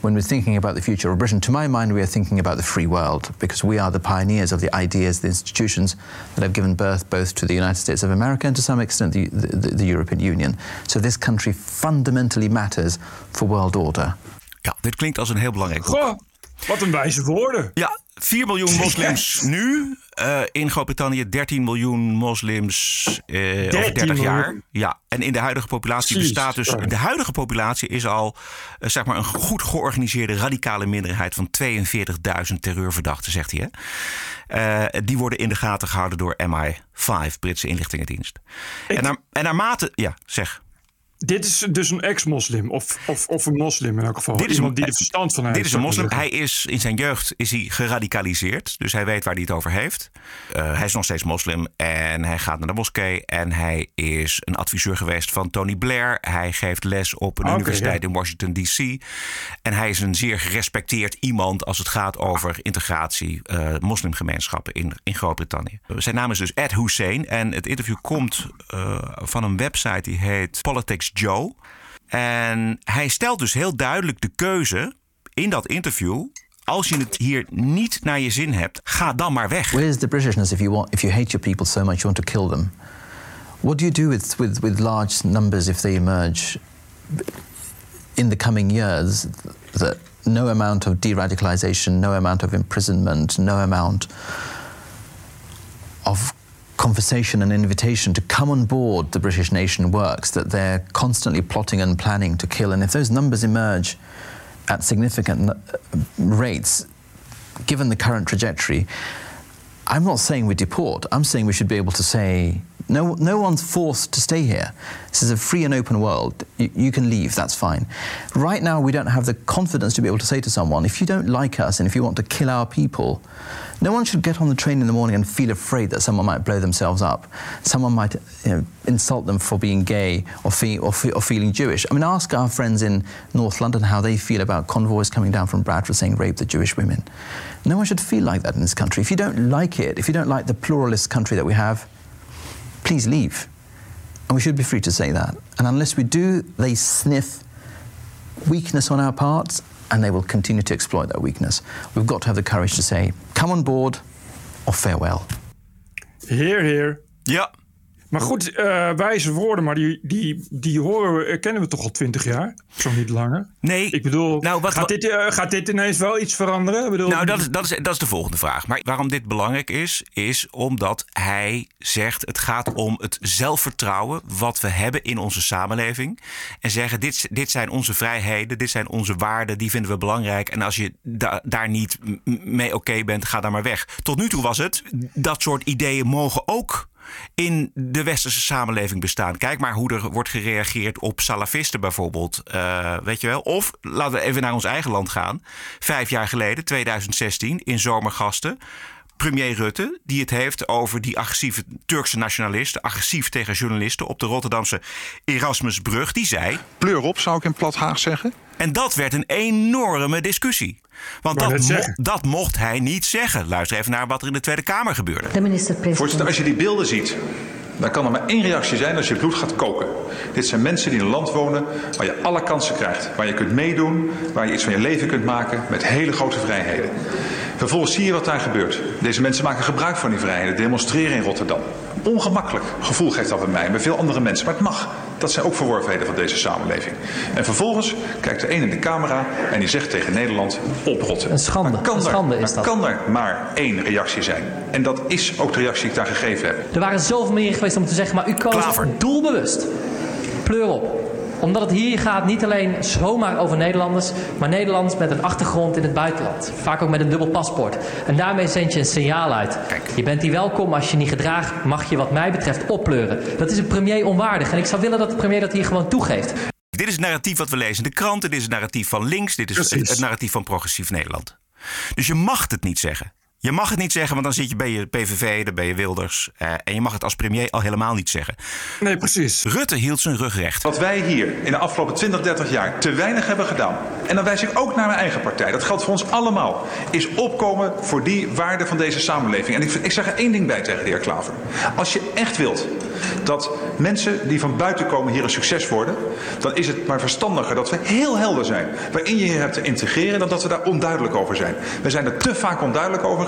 when we're thinking about the future of Britain, to my mind, we are thinking about the free world because we are the pioneers of the ideas, the institutions that have given birth both to the United States of America and to some extent the, the, the European Union. So this country fundamentally matters for world order. Ja, dit klinkt als een heel belangrijk boek. Wat een wijze woorden. Ja, 4 miljoen moslims nu. eh, in Groot-Brittannië 13 miljoen moslims eh, over 30 jaar. Ja, en in de huidige populatie bestaat dus. De huidige populatie is al eh, zeg maar een goed georganiseerde radicale minderheid van 42.000 terreurverdachten, zegt hij. Hè? Eh, die worden in de gaten gehouden door MI5, Britse inlichtingendienst. En, naar, en naarmate. Ja, zeg. Dit is dus een ex-moslim, of, of, of een moslim in elk geval. Dit is Iemand een- die er verstand van heeft. Dit is een moslim. Hij is in zijn jeugd is hij geradicaliseerd. Dus hij weet waar hij het over heeft. Eh, hij is nog steeds moslim. En hij gaat naar de moskee. En hij is een adviseur geweest van Tony Blair. Hij geeft les op een Oké, universiteit ja. in Washington D.C. En hij is een zeer gerespecteerd iemand als het gaat over integratie eh, moslimgemeenschappen in, in Groot-Brittannië. Zijn naam is dus Ed Hussein. En het interview komt eh, van een website die heet Politics Joe. En hij stelt dus heel duidelijk de keuze in dat interview. Als je het hier niet naar je zin hebt, ga dan maar weg. Where's the Britishness if you want if you hate your people so much you want to kill them? What do you do with, with, with large numbers if they emerge in the coming years that no amount of de-radicalization, no amount of imprisonment, no amount of conversation and invitation to come on board the British nation works, that they're constantly plotting and planning to kill. And if those numbers emerge at significant uh, rates, given the current trajectory, I'm not saying we deport. I'm saying we should be able to say, no, no one's forced to stay here. This is a free and open world. You, you can leave, that's fine. Right now, we don't have the confidence to be able to say to someone, if you don't like us and if you want to kill our people, no one should get on the train in the morning and feel afraid that someone might blow themselves up. Someone might you know, insult them for being gay or, fe- or, fe- or feeling Jewish. I mean, ask our friends in North London how they feel about convoys coming down from Bradford saying rape the Jewish women. No one should feel like that in this country. If you don't like it, if you don't like the pluralist country that we have, please leave. And we should be free to say that. And unless we do, they sniff weakness on our parts and they will continue to exploit that weakness. We've got to have the courage to say, come on board or farewell. Here, here. Ja. Maar goed, eh, wijze woorden, maar die, die, die horen we, eh, kennen we toch al twintig jaar? Zo niet langer. Nee. Ik bedoel, Nou, wat- gaat, dit, eh, gaat dit ineens wel iets veranderen? Ik bedoel, Nou, dat is, dat, is, dat is de volgende vraag. Maar waarom dit belangrijk is, is omdat hij zegt: het gaat om het zelfvertrouwen wat we hebben in onze samenleving. En zeggen: dit, dit zijn onze vrijheden, dit zijn onze waarden, die vinden we belangrijk. En als je da- daar niet mee oké bent, ga daar maar weg. Tot nu toe was het: dat soort ideeën mogen ook in de westerse samenleving bestaan. Kijk maar hoe er wordt gereageerd op salafisten bijvoorbeeld. Eh, weet je wel? Of laten we even naar ons eigen land gaan. Vijf jaar geleden, 2016, in Zomergasten. Premier Rutte, die het heeft over die agressieve Turkse nationalisten, agressief tegen journalisten op de Rotterdamse Erasmusbrug, die zei. Pleur op, zou ik in plat Haag zeggen. En dat werd een enorme discussie. Want dat, mo- dat mocht hij niet zeggen. Luister even naar wat er in de Tweede Kamer gebeurde. De minister-president. Voorzitter, als je die beelden ziet, dan kan er maar één reactie zijn als je bloed gaat koken. Dit zijn mensen die in een land wonen waar je alle kansen krijgt. Waar je kunt meedoen, waar je iets van je leven kunt maken met hele grote vrijheden. Vervolgens zie je wat daar gebeurt. Deze mensen maken gebruik van die vrijheden, demonstreren in Rotterdam. Ongemakkelijk gevoel geeft dat bij mij en bij veel andere mensen. Maar het mag. Dat zijn ook verworvenheden van deze samenleving. En vervolgens kijkt de een in de camera en die zegt tegen Nederland oprotten. Een schande. kan, Een er, schande is maar dat. kan er maar één reactie zijn. En dat is ook de reactie die ik daar gegeven heb. Er waren zoveel manieren geweest om te zeggen, maar u koos doelbewust. Pleur op. Omdat het hier gaat niet alleen zomaar over Nederlanders, maar Nederlanders met een achtergrond in het buitenland. Vaak ook met een dubbel paspoort. En daarmee zend je een signaal uit. Je bent hier welkom, als je je niet gedraagt, mag je wat mij betreft oppleuren. Dat is een premier onwaardig. En ik zou willen dat de premier dat hier gewoon toegeeft. Dit is het narratief wat we lezen in de kranten. Dit is het narratief van links. Dit is Precies. het narratief van progressief Nederland. Dus je mag het niet zeggen. Je mag het niet zeggen, want dan zit je bij je PVV, dan ben je Wilders. eh, en je mag het als premier al helemaal niet zeggen. Nee, precies. Rutte hield zijn rug recht. Wat wij hier in de afgelopen 20, 30 jaar te weinig hebben gedaan. En dan wijs ik ook naar mijn eigen partij. Dat geldt voor ons allemaal. Is opkomen voor die waarden van deze samenleving. En ik, ik zeg er één ding bij tegen de heer Klaver. Als je echt wilt dat mensen die van buiten komen hier een succes worden. dan is het maar verstandiger dat we heel helder zijn. waarin je je hebt te integreren. dan dat we daar onduidelijk over zijn. We zijn er te vaak onduidelijk over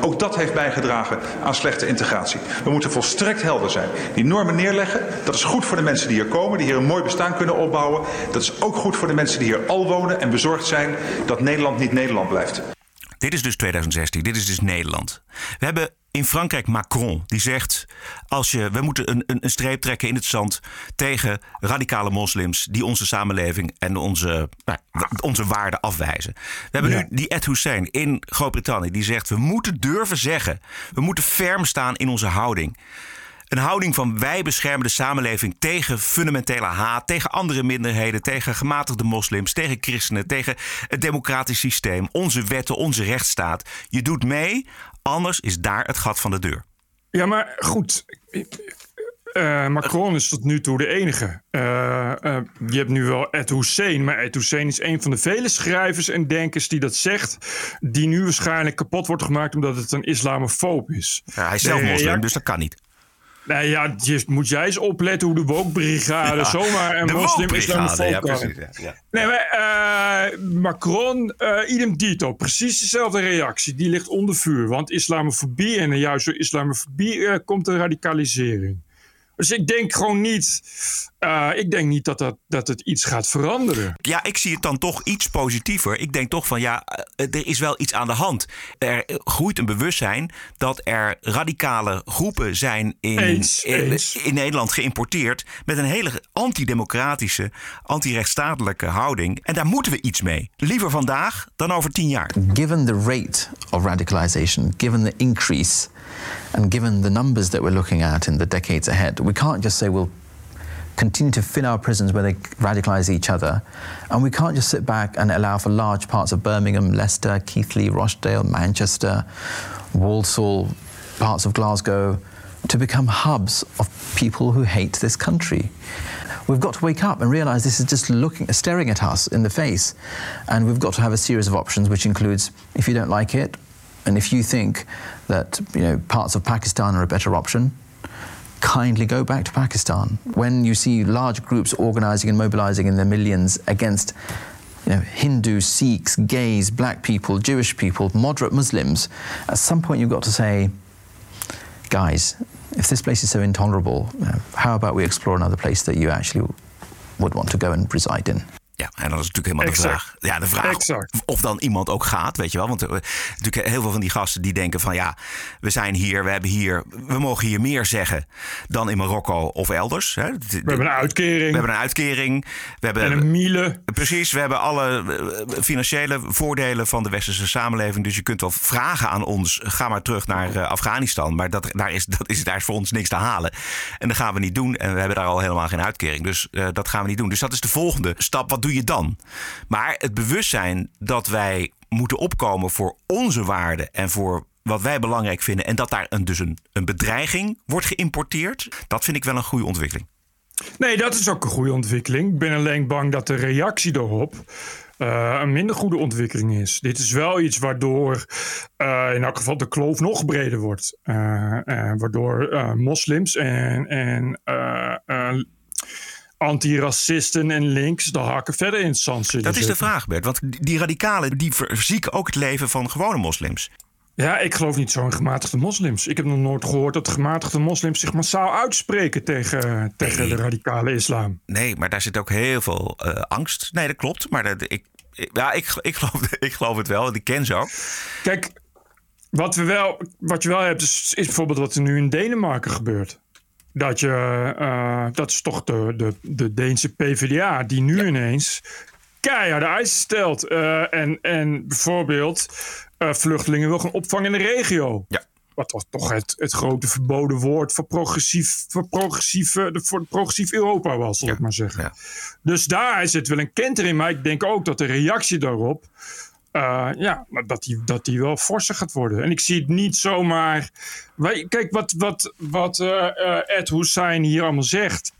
Ook dat heeft bijgedragen aan slechte integratie. We moeten volstrekt helder zijn. Die normen neerleggen. Dat is goed voor de mensen die hier komen. die hier een mooi bestaan kunnen opbouwen. Dat is ook goed voor de mensen die hier al wonen. en bezorgd zijn dat Nederland niet Nederland blijft. Dit is dus 2016, dit is dus Nederland. We hebben in Frankrijk Macron, die zegt... Als je, we moeten een, een, een streep trekken in het zand tegen radicale moslims... die onze samenleving en onze, nou, onze waarden afwijzen. We hebben Ja. nu die Ed Hussein in Groot-Brittannië... die zegt, we moeten durven zeggen... we moeten ferm staan in onze houding. Een houding van wij beschermen de samenleving tegen fundamentele haat, tegen andere minderheden, tegen gematigde moslims, tegen christenen, tegen het democratisch systeem, onze wetten, onze rechtsstaat. Je doet mee, anders is daar het gat van de deur. Ja, maar goed. Uh, Macron is tot nu toe de enige. Uh, uh, je hebt nu wel Ed Hussein, maar Ed Hussein is een van de vele schrijvers en denkers die dat zegt. Die nu waarschijnlijk kapot wordt gemaakt omdat het een islamofoob is. Ja, hij is zelf moslim, dus dat kan niet. Nou ja, je, moet jij eens opletten hoe de wokbrigade ja, zomaar een moslim islamofoob ja, precies, ja, ja. Nee, maar Macron, idem dito, precies dezelfde reactie. Die ligt onder vuur, want islamofobie en juist door islamofobie komt de radicalisering. Dus ik denk gewoon niet. Uh, ik denk niet dat, dat, dat het iets gaat veranderen. Ja, ik zie het dan toch iets positiever. Ik denk toch van ja, eh, er is wel iets aan de hand. Er groeit een bewustzijn dat er radicale groepen zijn in, eens, in, eens. in, Nederland geïmporteerd. Met een hele antidemocratische, antirechtstatelijke houding. En daar moeten we iets mee. Liever vandaag dan over tien jaar. Given the rate of radicalization, given the increase. And given the numbers that we're looking at in the decades ahead, we can't just say we'll continue to fill our prisons where they radicalize each other. And we can't just sit back and allow for large parts of Birmingham, Leicester, Keighley, Rochdale, Manchester, Walsall, parts of Glasgow to become hubs of people who hate this country. We've got to wake up and realize this is just looking, staring at us in the face. And we've got to have a series of options, which includes if you don't like it, and if you think that you know parts of Pakistan are a better option, kindly go back to Pakistan. When you see large groups organizing and mobilizing in their millions against you know, Hindus, Sikhs, gays, black people, Jewish people, moderate Muslims, at some point you've got to say, guys, if this place is so intolerable, you know, how about we explore another place that you actually would want to go and reside in? En dat is natuurlijk helemaal exact. de vraag. Ja, de vraag exact. of dan iemand ook gaat, weet je wel. Want er, natuurlijk heel veel van die gasten die denken van ja, we zijn hier, we hebben hier, we mogen hier meer zeggen dan in Marokko of elders. Hè. We hebben een uitkering. We hebben een uitkering. We hebben en een miele. Precies, we hebben alle financiële voordelen van de westerse samenleving. Dus je kunt wel vragen aan ons, ga maar terug naar uh, Afghanistan. Maar dat, daar, is, dat is, daar is voor ons niks te halen. En dat gaan we niet doen. En we hebben daar al helemaal geen uitkering. Dus uh, dat gaan we niet doen. Dus dat is de volgende stap. Wat doe je dan? Maar het bewustzijn dat wij moeten opkomen voor onze waarden en voor wat wij belangrijk vinden. En dat daar een, dus een, een bedreiging wordt geïmporteerd. Dat vind ik wel een goede ontwikkeling. Nee, dat is ook een goede ontwikkeling. Ik ben alleen bang dat de reactie daarop uh, een minder goede ontwikkeling is. Dit is wel iets waardoor uh, in elk geval de kloof nog breder wordt. Uh, waardoor moslims en, en antiracisten en links de hakken verder in het zand zitten. Dat is de vraag, Bert. Want die radicalen die verzieken ook het leven van gewone moslims. Ja, ik geloof niet zo in gematigde moslims. Ik heb nog nooit gehoord dat gematigde moslims zich massaal uitspreken tegen, tegen nee. de radicale islam. Nee, maar daar zit ook heel veel uh, angst. Nee, dat klopt. Maar dat, ik, ja, ik, ik, geloof, (laughs) ik geloof het wel. Ik ken ze ook. Kijk, wat, we wel, wat je wel hebt, is, is bijvoorbeeld wat er nu in Denemarken gebeurt. Dat, je, uh, dat is toch de, de, de Deense PvdA die nu ja. ineens keiharde eisen stelt. Uh, en, en bijvoorbeeld uh, vluchtelingen wil gaan opvangen in de regio. Ja. Wat was toch het, het grote verboden woord voor progressief, voor progressief, voor progressief Europa was, zal ja. ik maar zeggen. Ja. Dus daar zit wel een kenter in. Maar ik denk ook dat de reactie daarop uh, ja, dat die, dat die wel forser gaat worden. En ik zie het niet zomaar. Wij, kijk, wat, wat, wat uh, uh, Ed Hussein hier allemaal zegt.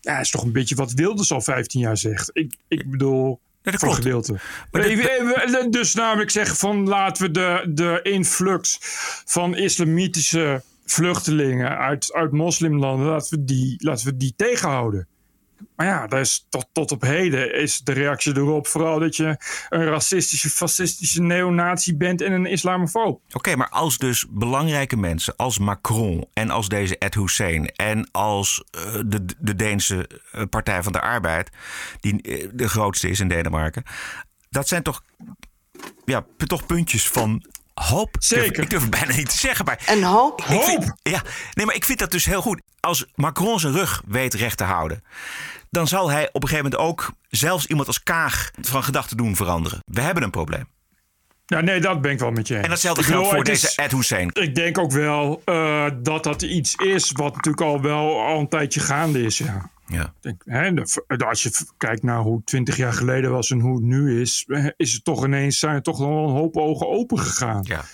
Ja, is toch een beetje wat Wilders al 15 jaar zegt. Ik, ik bedoel. Ja, dat voor klopt. gedeelte. Maar dit... Dus namelijk zeggen van laten we de, de influx van islamitische vluchtelingen uit, uit moslimlanden, laten we die, laten we die tegenhouden. Maar ja, dat is tot, tot op heden is de reactie erop vooral dat je een racistische, fascistische neonazi bent en een islamofoob. Oké, okay, maar als dus belangrijke mensen als Macron en als deze Ed Hussein en als uh, de, de Deense Partij van de Arbeid, die uh, de grootste is in Denemarken, dat zijn toch, ja, toch puntjes van hoop. Zeker. Ik durf het bijna niet te zeggen, maar... Een hoop? Hoop? Vind, ja, nee, maar ik vind dat dus heel goed. Als Macron zijn rug weet recht te houden... dan zal hij op een gegeven moment ook zelfs iemand als Kaag van gedachten doen veranderen. We hebben een probleem. Ja, nee, dat ben ik wel met je eens. En datzelfde bedoel, geldt voor deze is- Ed Hussein. Ik denk ook wel eh, dat dat iets is wat natuurlijk al wel al een tijdje gaande is. Ja. Ja. Denk, hè, de- als je kijkt naar hoe het 20 jaar geleden was en hoe het nu is, is het toch ineens zijn er toch wel een hoop ogen open gegaan. Ja.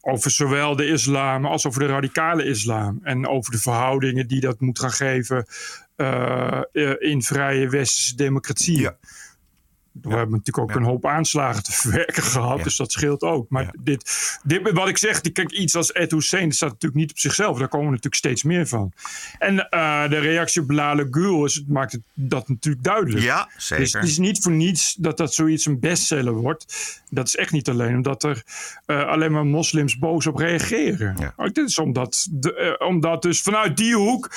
Over zowel de islam als over de radicale islam. En over de verhoudingen die dat moet gaan geven in vrije westerse democratie. We hebben natuurlijk ook een hoop aanslagen te verwerken (laughs) gehad, dus dat scheelt ook. Maar dit, dit, wat ik zeg, kijk, iets als Ed Hussein, staat natuurlijk niet op zichzelf. Daar komen natuurlijk steeds meer van. En eh, de reactie op Bilal Gül is, maakt het, dat natuurlijk duidelijk. Ja, zeker. Dus het is niet voor niets dat dat zoiets een bestseller wordt. Dat is echt niet alleen omdat er eh, alleen maar moslims boos op reageren. Ook dit is omdat, de, eh, omdat dus vanuit die hoek,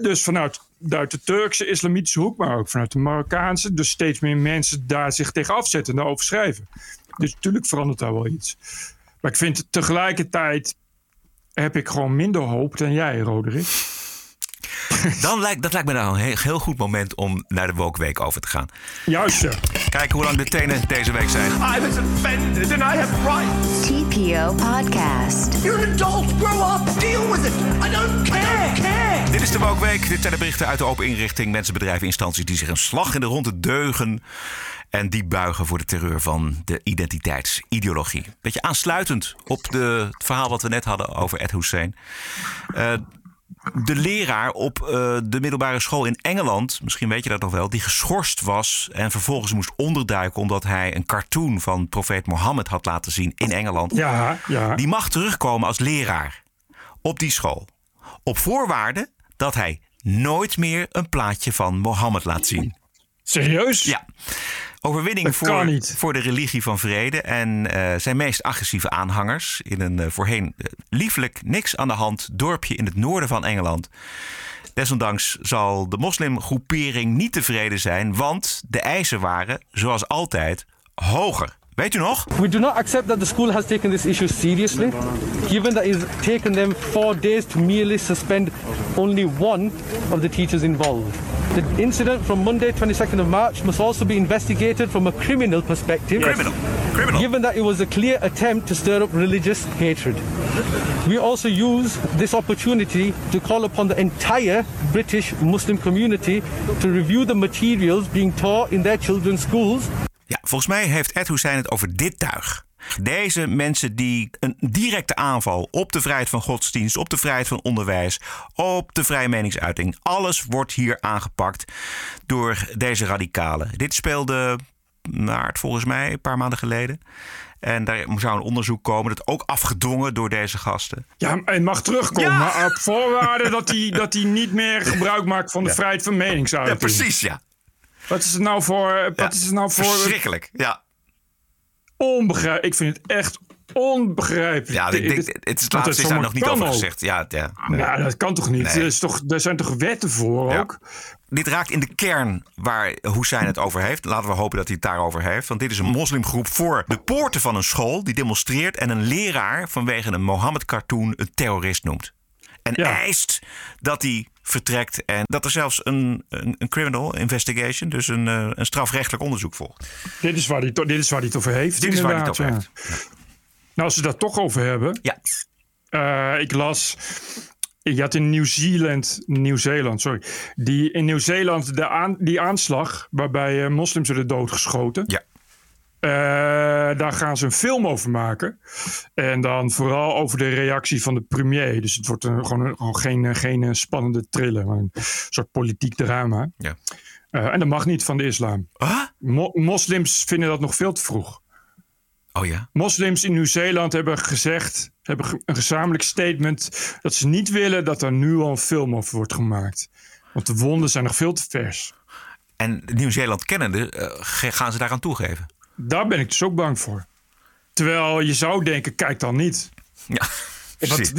dus vanuit, uit de Turkse islamitische hoek, maar ook vanuit de Marokkaanse, dus steeds meer mensen daar zich tegen afzetten en daarover schrijven. Dus natuurlijk verandert daar wel iets. Maar ik vind tegelijkertijd heb ik gewoon minder hoop dan jij, Roderick. Dan lijkt, dat lijkt me nou een heel, heel goed moment om naar de Woke Week over te gaan. Juist, ja. Kijken hoe lang de tenen deze week zijn. I was offended and I have rights. TPO Podcast. You're an adult. Grow up. Deal with it. I don't care. care. Dit is de Woke Week. Dit zijn de berichten uit de open inrichting. Mensen, bedrijven, instanties die zich een slag in de ronde deugen. En die buigen voor de terreur van de identiteitsideologie. Beetje aansluitend op de, het verhaal wat we net hadden over Ed Hussein. Eh, de leraar op eh, de middelbare school in Engeland, misschien weet je dat nog wel, die geschorst was en vervolgens moest onderduiken omdat hij een cartoon van profeet Mohammed had laten zien in Engeland. Ja, ja. Die mag terugkomen als leraar op die school. Op voorwaarde dat hij nooit meer een plaatje van Mohammed laat zien. Serieus? Ja. Overwinning Dat voor, voor de religie van vrede en eh, zijn meest agressieve aanhangers in een eh, voorheen eh, liefelijk niks aan de hand dorpje in het noorden van Engeland. Desondanks zal de moslimgroepering niet tevreden zijn, want de eisen waren, zoals altijd, hoger. Weet u nog? We do not accept that the school has taken this issue seriously, given that it's taken them four days to merely suspend only one of the teachers involved. The incident from Monday, 22nd of March, must also be investigated from a criminal perspective. Criminal. Criminal. Given that it was a clear attempt to stir up religious hatred. We also use this opportunity to call upon the entire British Muslim community to review the materials being taught in their children's schools volgens mij heeft Ed Hussein het over dit tuig. Deze mensen die een directe aanval op de vrijheid van godsdienst, op de vrijheid van onderwijs, op de vrije meningsuiting. Alles wordt hier aangepakt door deze radicalen. Dit speelde maart volgens mij, een paar maanden geleden. En daar zou een onderzoek komen, dat ook afgedwongen door deze gasten. Ja, hij mag terugkomen, maar op voorwaarde dat hij, dat hij niet meer gebruik maakt van de Ja. vrijheid van meningsuiting. Ja, precies, ja. Wat is het nou voor... Wat is het nou voor Verschrikkelijk, ja. onbegrijpelijk? Ik vind het echt onbegrijpelijk. Ja, ik denk, het is, laatste is daar nog niet over gezegd. Ja, ja, nee. Ja, dat kan toch niet? Nee. Er, is toch, er zijn toch wetten voor Ja. ook? Dit raakt in de kern waar Hussein het over heeft. Laten we hopen dat hij het daarover heeft. Want dit is een moslimgroep voor de poorten van een school... die demonstreert en een leraar vanwege een Mohammed-cartoon een terrorist noemt. En eist dat hij vertrekt en dat er zelfs een, een, een criminal investigation... dus een, eh, een strafrechtelijk onderzoek volgt. Dit is waar hij, dit is waar hij het over heeft. Dit is waar hij het over ja. Nou, als we dat toch over hebben. Ja. Eh, ik las. Je had in Nieuw-Zeeland, Nieuw-Zeeland, sorry. Die, in Nieuw-Zeeland de aan, die aanslag waarbij eh, moslims werden doodgeschoten. Ja. Eh, daar gaan ze een film over maken. En dan vooral over de reactie van de premier. Dus het wordt een, gewoon, een- gewoon geen, eh, geen eh, spannende thriller, maar een soort politiek drama. Ja. En dat mag niet van de islam. Mo- moslims vinden dat nog veel te vroeg. Oh ja? Moslims in Nieuw-Zeeland hebben gezegd, hebben een gezamenlijk statement, dat ze niet willen dat er nu al een film over wordt gemaakt. Want de wonden zijn nog veel te vers. En Nieuw-Zeeland kennende ge- gaan ze daaraan toegeven. Daar ben ik dus ook bang voor. Terwijl je zou denken, kijk dan niet. Ja, precies.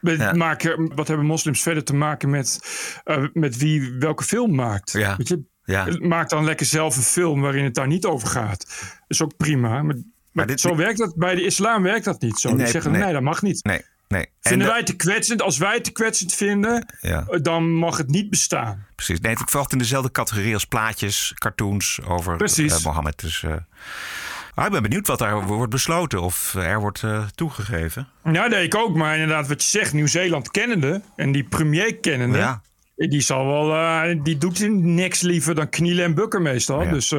Wat, maken, wat hebben moslims verder te maken met, eh, met wie welke film maakt? Ja. Weet je, Ja. Maak dan lekker zelf een film waarin het daar niet over gaat. Dat is ook prima. Maar, maar dit- zo werkt dat bij de islam werkt dat niet zo. Die zeggen nee. nee, dat mag niet. Nee, nee. Vinden En wij het te kwetsend? Als wij het te kwetsend vinden, Ja. eh, dan mag het niet bestaan. Precies. Nee, het valt in dezelfde categorie als plaatjes, cartoons over Precies. eh, Mohammed. Dus, eh, Ah, ik ben benieuwd wat daar wordt besloten of er wordt uh, toegegeven. Ja, nee, ik ook. Maar inderdaad, wat je zegt, Nieuw-Zeeland kennende en die premier kennende. Ja. Die zal wel, die doet niks liever dan knielen en bukken meestal. Ja. Dus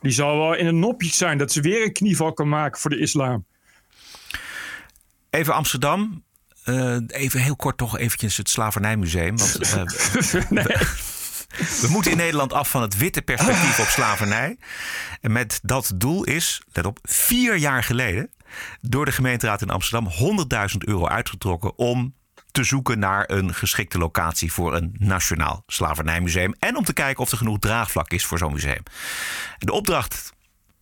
die zal wel in een nopje zijn dat ze weer een knieval kan maken voor de islam. Even Amsterdam. Uh, even heel kort toch eventjes het Slavernijmuseum. Want, (laughs) nee. We moeten in Nederland af van het witte perspectief op slavernij. En met dat doel is, let op, vier jaar geleden door de gemeenteraad in Amsterdam 100.000 euro uitgetrokken om te zoeken naar een geschikte locatie voor een nationaal slavernijmuseum. En om te kijken of er genoeg draagvlak is voor zo'n museum. De opdracht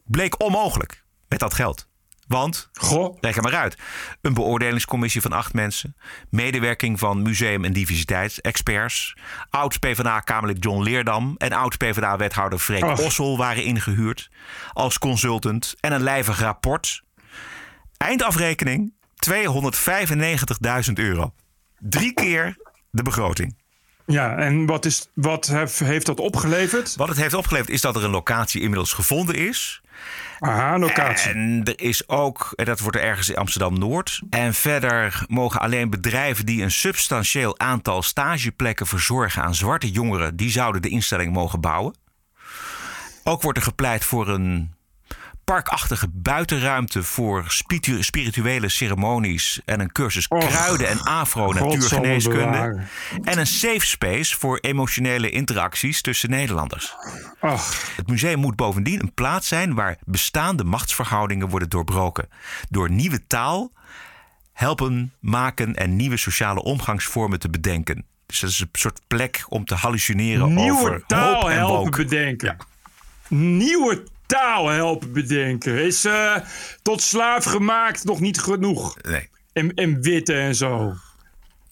bleek onmogelijk met dat geld. Want, Goh. leg er maar uit. Een beoordelingscommissie van acht mensen. Medewerking van museum- en diversiteitsexperts. Oud-PVDA-Kamerlid John Leerdam en oud-PVDA-wethouder Freek oh. Ossel waren ingehuurd als consultant. En een lijvig rapport. Eindafrekening 295.000 euro. Drie keer de begroting. Ja, en wat, is, wat heeft dat opgeleverd? Wat het heeft opgeleverd is dat er een locatie inmiddels gevonden is. Aha, locatie. En er is ook, en dat wordt er ergens in Amsterdam-Noord. En verder mogen alleen bedrijven die een substantieel aantal stageplekken verzorgen aan zwarte jongeren, die zouden de instelling mogen bouwen. Ook wordt er gepleit voor een parkachtige buitenruimte voor spirituele ceremonies en een cursus kruiden en afro-natuurgeneeskunde. En een safe space voor emotionele interacties tussen Nederlanders. Het museum moet bovendien een plaats zijn waar bestaande machtsverhoudingen worden doorbroken. Door nieuwe taal helpen maken en nieuwe sociale omgangsvormen te bedenken. Dus dat is een soort plek om te hallucineren nieuwe over taal helpen bedenken. Ja. Nieuwe taal helpen bedenken. Is uh, tot slaaf gemaakt nog niet genoeg. Nee. En, en witte en zo.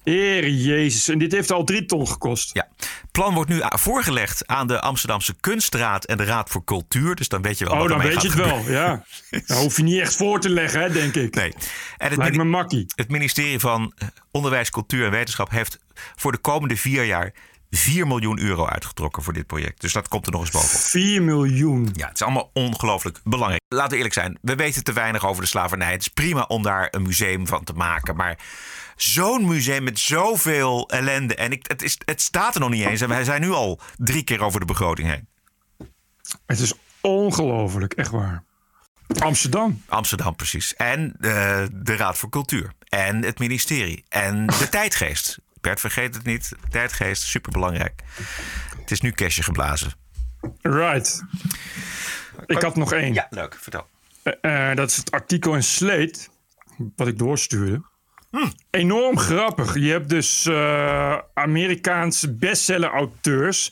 Heer Jezus. En dit heeft al drie ton gekost. Ja. Plan wordt nu voorgelegd aan de Amsterdamse Kunstraad en de Raad voor Cultuur. Dus dan weet je wel oh, wat dan weet je het wel, ja. (laughs) Dan hoef je niet echt voor te leggen, hè, denk ik. Nee. En het, Lijkt me makkie. het ministerie van Onderwijs, Cultuur en Wetenschap heeft voor de komende vier jaar 4 miljoen euro uitgetrokken voor dit project. Dus dat komt er nog eens bovenop. 4 miljoen. Ja, het is allemaal ongelooflijk belangrijk. Laten we eerlijk zijn, we weten te weinig over de slavernij. Het is prima om daar een museum van te maken. Maar zo'n museum met zoveel ellende. En ik, het, is, het staat er nog niet eens. En wij zijn nu al drie keer over de begroting heen. Het is ongelooflijk, echt waar. Amsterdam. Amsterdam, precies. En uh, de Raad voor Cultuur. En het ministerie. En de (laughs) tijdgeest. Bert, vergeet het niet. Tijdgeest, superbelangrijk. Het is nu kerstje geblazen. Right. Ik had nog één. Ja, leuk. Vertel. Uh, dat is het artikel in Slate, wat ik doorstuurde. Hmm. Enorm grappig. Je hebt dus uh, Amerikaanse bestseller-auteurs.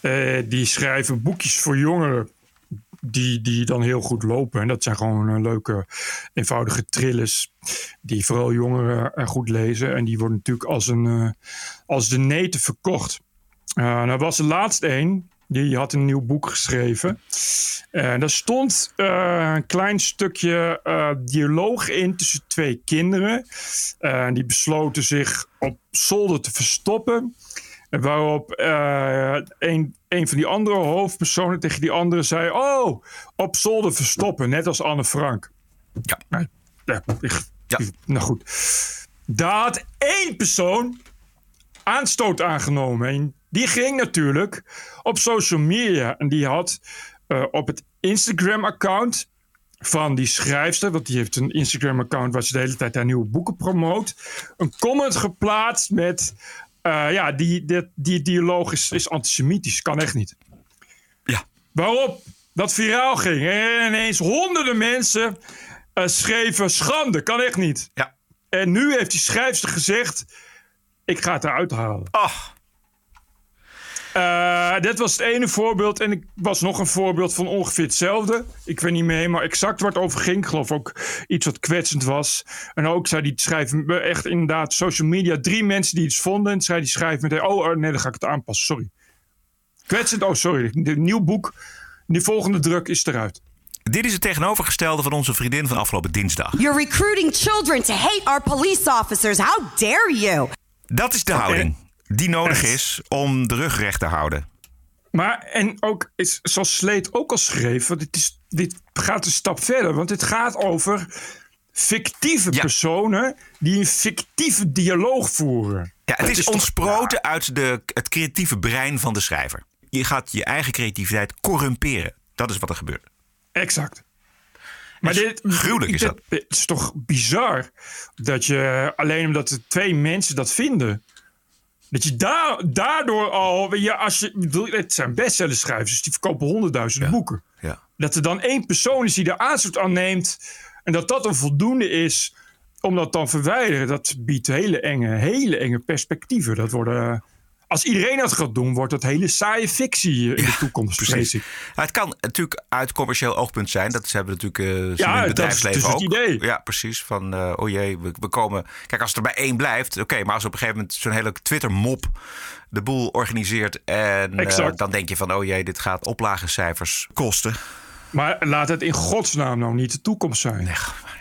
Uh, die schrijven boekjes voor jongeren. Die, die dan heel goed lopen. En dat zijn gewoon uh, leuke, eenvoudige trillers. Die vooral jongeren goed lezen. En die worden natuurlijk als, een, als de neten verkocht. nou was er laatst één. Die had een nieuw boek geschreven. En daar stond een klein stukje dialoog in tussen twee kinderen. Die besloten zich op zolder te verstoppen. Waarop een, een van die andere hoofdpersonen tegen die andere zei: Oh, op zolder verstoppen, net als Anne Frank. Ja. ja, ik, ja. Nou goed. Daar had één persoon aanstoot aangenomen. En die ging natuurlijk op social media. En die had uh, op het Instagram-account van die schrijfster, want die heeft een Instagram-account waar ze de hele tijd haar nieuwe boeken promoot, een comment geplaatst met: uh, Ja, die, die, die dialoog is, is antisemitisch, kan echt niet. Ja. Waarop dat viraal ging en ineens honderden mensen uh, schreven: Schande, kan echt niet. Ja. En nu heeft die schrijfster gezegd: Ik ga het eruit halen. Ach. Uh, dit was het ene voorbeeld. En ik was nog een voorbeeld van ongeveer hetzelfde. Ik weet niet meer helemaal exact waar het over ging. Ik geloof ook iets wat kwetsend was. En ook zei die schrijven echt inderdaad social media. Drie mensen die iets vonden. En zei die schrijven meteen: Oh nee, dan ga ik het aanpassen. Sorry. Kwetsend, oh sorry. Een nieuw boek. Die volgende druk is eruit. Dit is het tegenovergestelde van onze vriendin van afgelopen dinsdag. You're recruiting children to hate our police officers. How dare you? Dat is de houding die nodig is om de rug recht te houden. Maar, en ook, is, zoals Sleet ook al schreef, want dit, is, dit gaat een stap verder. Want het gaat over fictieve personen die een fictieve dialoog voeren. Ja, het Dat is, toch- ontsproten uit de, het creatieve brein van de schrijver. Je gaat je eigen creativiteit corrumperen. Dat is wat er gebeurt. Exact. Maar dit, gruwelijk is dit- Het is toch bizar dat je alleen omdat er twee mensen dat vinden. Dat je daar, daardoor al. Ja, als je, bedoel, het zijn bestsellerschrijvers, dus die verkopen honderdduizend boeken. Ja. Dat er dan één persoon is die er aanstoot aan neemt. En dat dat een voldoende is om dat dan verwijderen. Dat biedt hele enge, hele enge perspectieven. Dat worden. Als iedereen dat gaat doen, wordt dat hele saaie fictie in de toekomst. Precies. het kan natuurlijk uit commercieel oogpunt zijn. Dat hebben we natuurlijk Ja, in het dat is bedrijfsleven dus ook. het idee. Ja, precies. Van, eh, oh jee, we, we komen... Kijk, als het er bij één blijft, oké. maar als op een gegeven moment zo'n hele Twitter-mop de boel organiseert... en Exact. dan denk je van, oh jee, dit gaat oplagecijfers kosten. Maar laat het in godsnaam nou niet de toekomst zijn.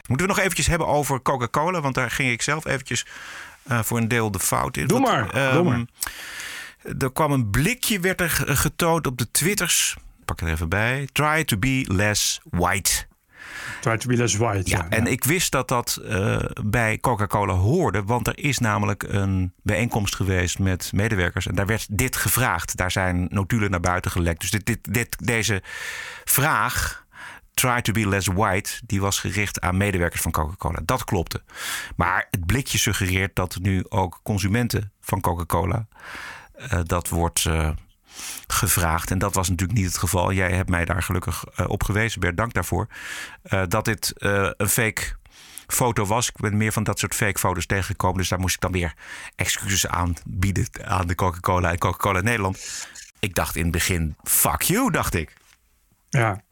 Moeten we nog eventjes hebben over Coca-Cola? Want daar ging ik zelf eventjes eh, voor een deel de fout. Doe maar, ehm, doe maar. Er kwam een blikje, werd er ge- getoond op de Twitters. Ik Pak er even bij. Try to be less white. Try to be less white. Ja, en ik wist dat dat eh, bij Coca-Cola hoorde. Want er is namelijk een bijeenkomst geweest met medewerkers. En daar werd dit gevraagd. Daar zijn notulen naar buiten gelekt. Dus dit, dit, dit, deze vraag, try to be less white... die was gericht aan medewerkers van Coca-Cola. Dat klopte. Maar het blikje suggereert dat nu ook consumenten van Coca-Cola... eh, dat wordt... eh, gevraagd. En dat was natuurlijk niet het geval. Jij hebt mij daar gelukkig eh, op gewezen, Bert. Dank daarvoor. Dat dit een fake foto was. Ik ben meer van dat soort fake foto's tegengekomen. Dus daar moest ik dan weer excuses aan bieden aan de Coca-Cola en Coca-Cola Nederland. Ik dacht in het begin, fuck you, dacht ik. Ja.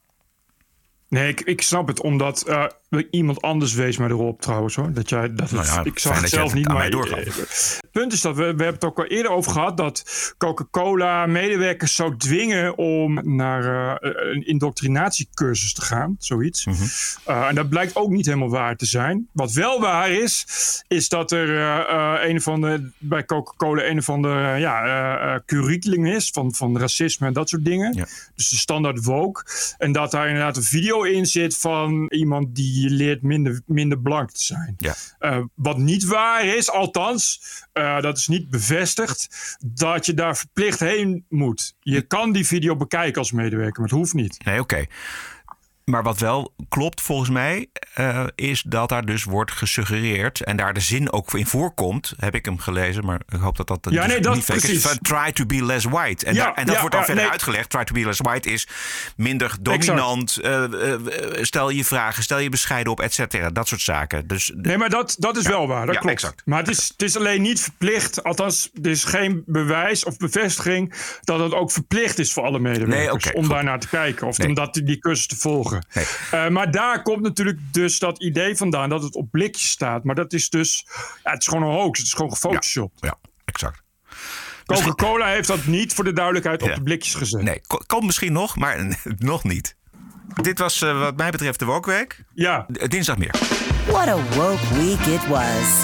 Nee, ik, ik snap het, omdat eh, iemand anders wees mij erop trouwens hoor. Dat jij, dat het, Nou ja, ik zag het zelf het niet, maar doorgaf. eh, Het punt is dat we, we hebben het ook al eerder over gehad dat Coca-Cola medewerkers zou dwingen om naar eh, een indoctrinatiecursus te gaan, zoiets. Mhm. Eh, en dat blijkt ook niet helemaal waar te zijn. Wat wel waar is, is dat er eh, eh, een van de, bij Coca-Cola een of ander ja, eh, eh, curriculum is van, van racisme en dat soort dingen. Dus de standaard woke. En dat daar inderdaad een video in zit van iemand die leert minder, minder blank te zijn. Ja. Eh, wat niet waar is, althans, eh, dat is niet bevestigd, dat je daar verplicht heen moet. Je kan die video bekijken als medewerker, maar het hoeft niet. Nee, oké. Maar wat wel klopt volgens mij, eh, is dat daar dus wordt gesuggereerd en daar de zin ook in voorkomt. Heb ik hem gelezen, maar ik hoop dat dat Ja, dus nee, dat niet is. precies. Van try to be less white. En, Ja, daar- en dat ja, wordt dan ja, verder nee. uitgelegd. Try to be less white is minder dominant. eh, eh, eh, stel je vragen, stel je bescheiden op, et cetera. Dat soort zaken. Dus Nee, maar dat, dat is wel waar. Dat Ja, klopt. exact. Maar het is, het is alleen niet verplicht. Althans, er is geen bewijs of bevestiging dat het ook verplicht is voor alle medewerkers Nee, oké, om goed. daar naar te kijken of Nee. om dat, die cursus te volgen. Eh, maar daar komt natuurlijk dus dat idee vandaan dat het op blikjes staat. Maar dat is dus, ja, het is gewoon een hoax. Het is gewoon gefotoshopt. Ja, exact. Coca-Cola heeft dat niet voor de duidelijkheid op Ja. de blikjes gezet. Nee, ko- komt misschien nog, maar (laughs) nog niet. Dit was eh, wat mij betreft de Wokweek. Ja. Dinsdag meer. What a woke week it was.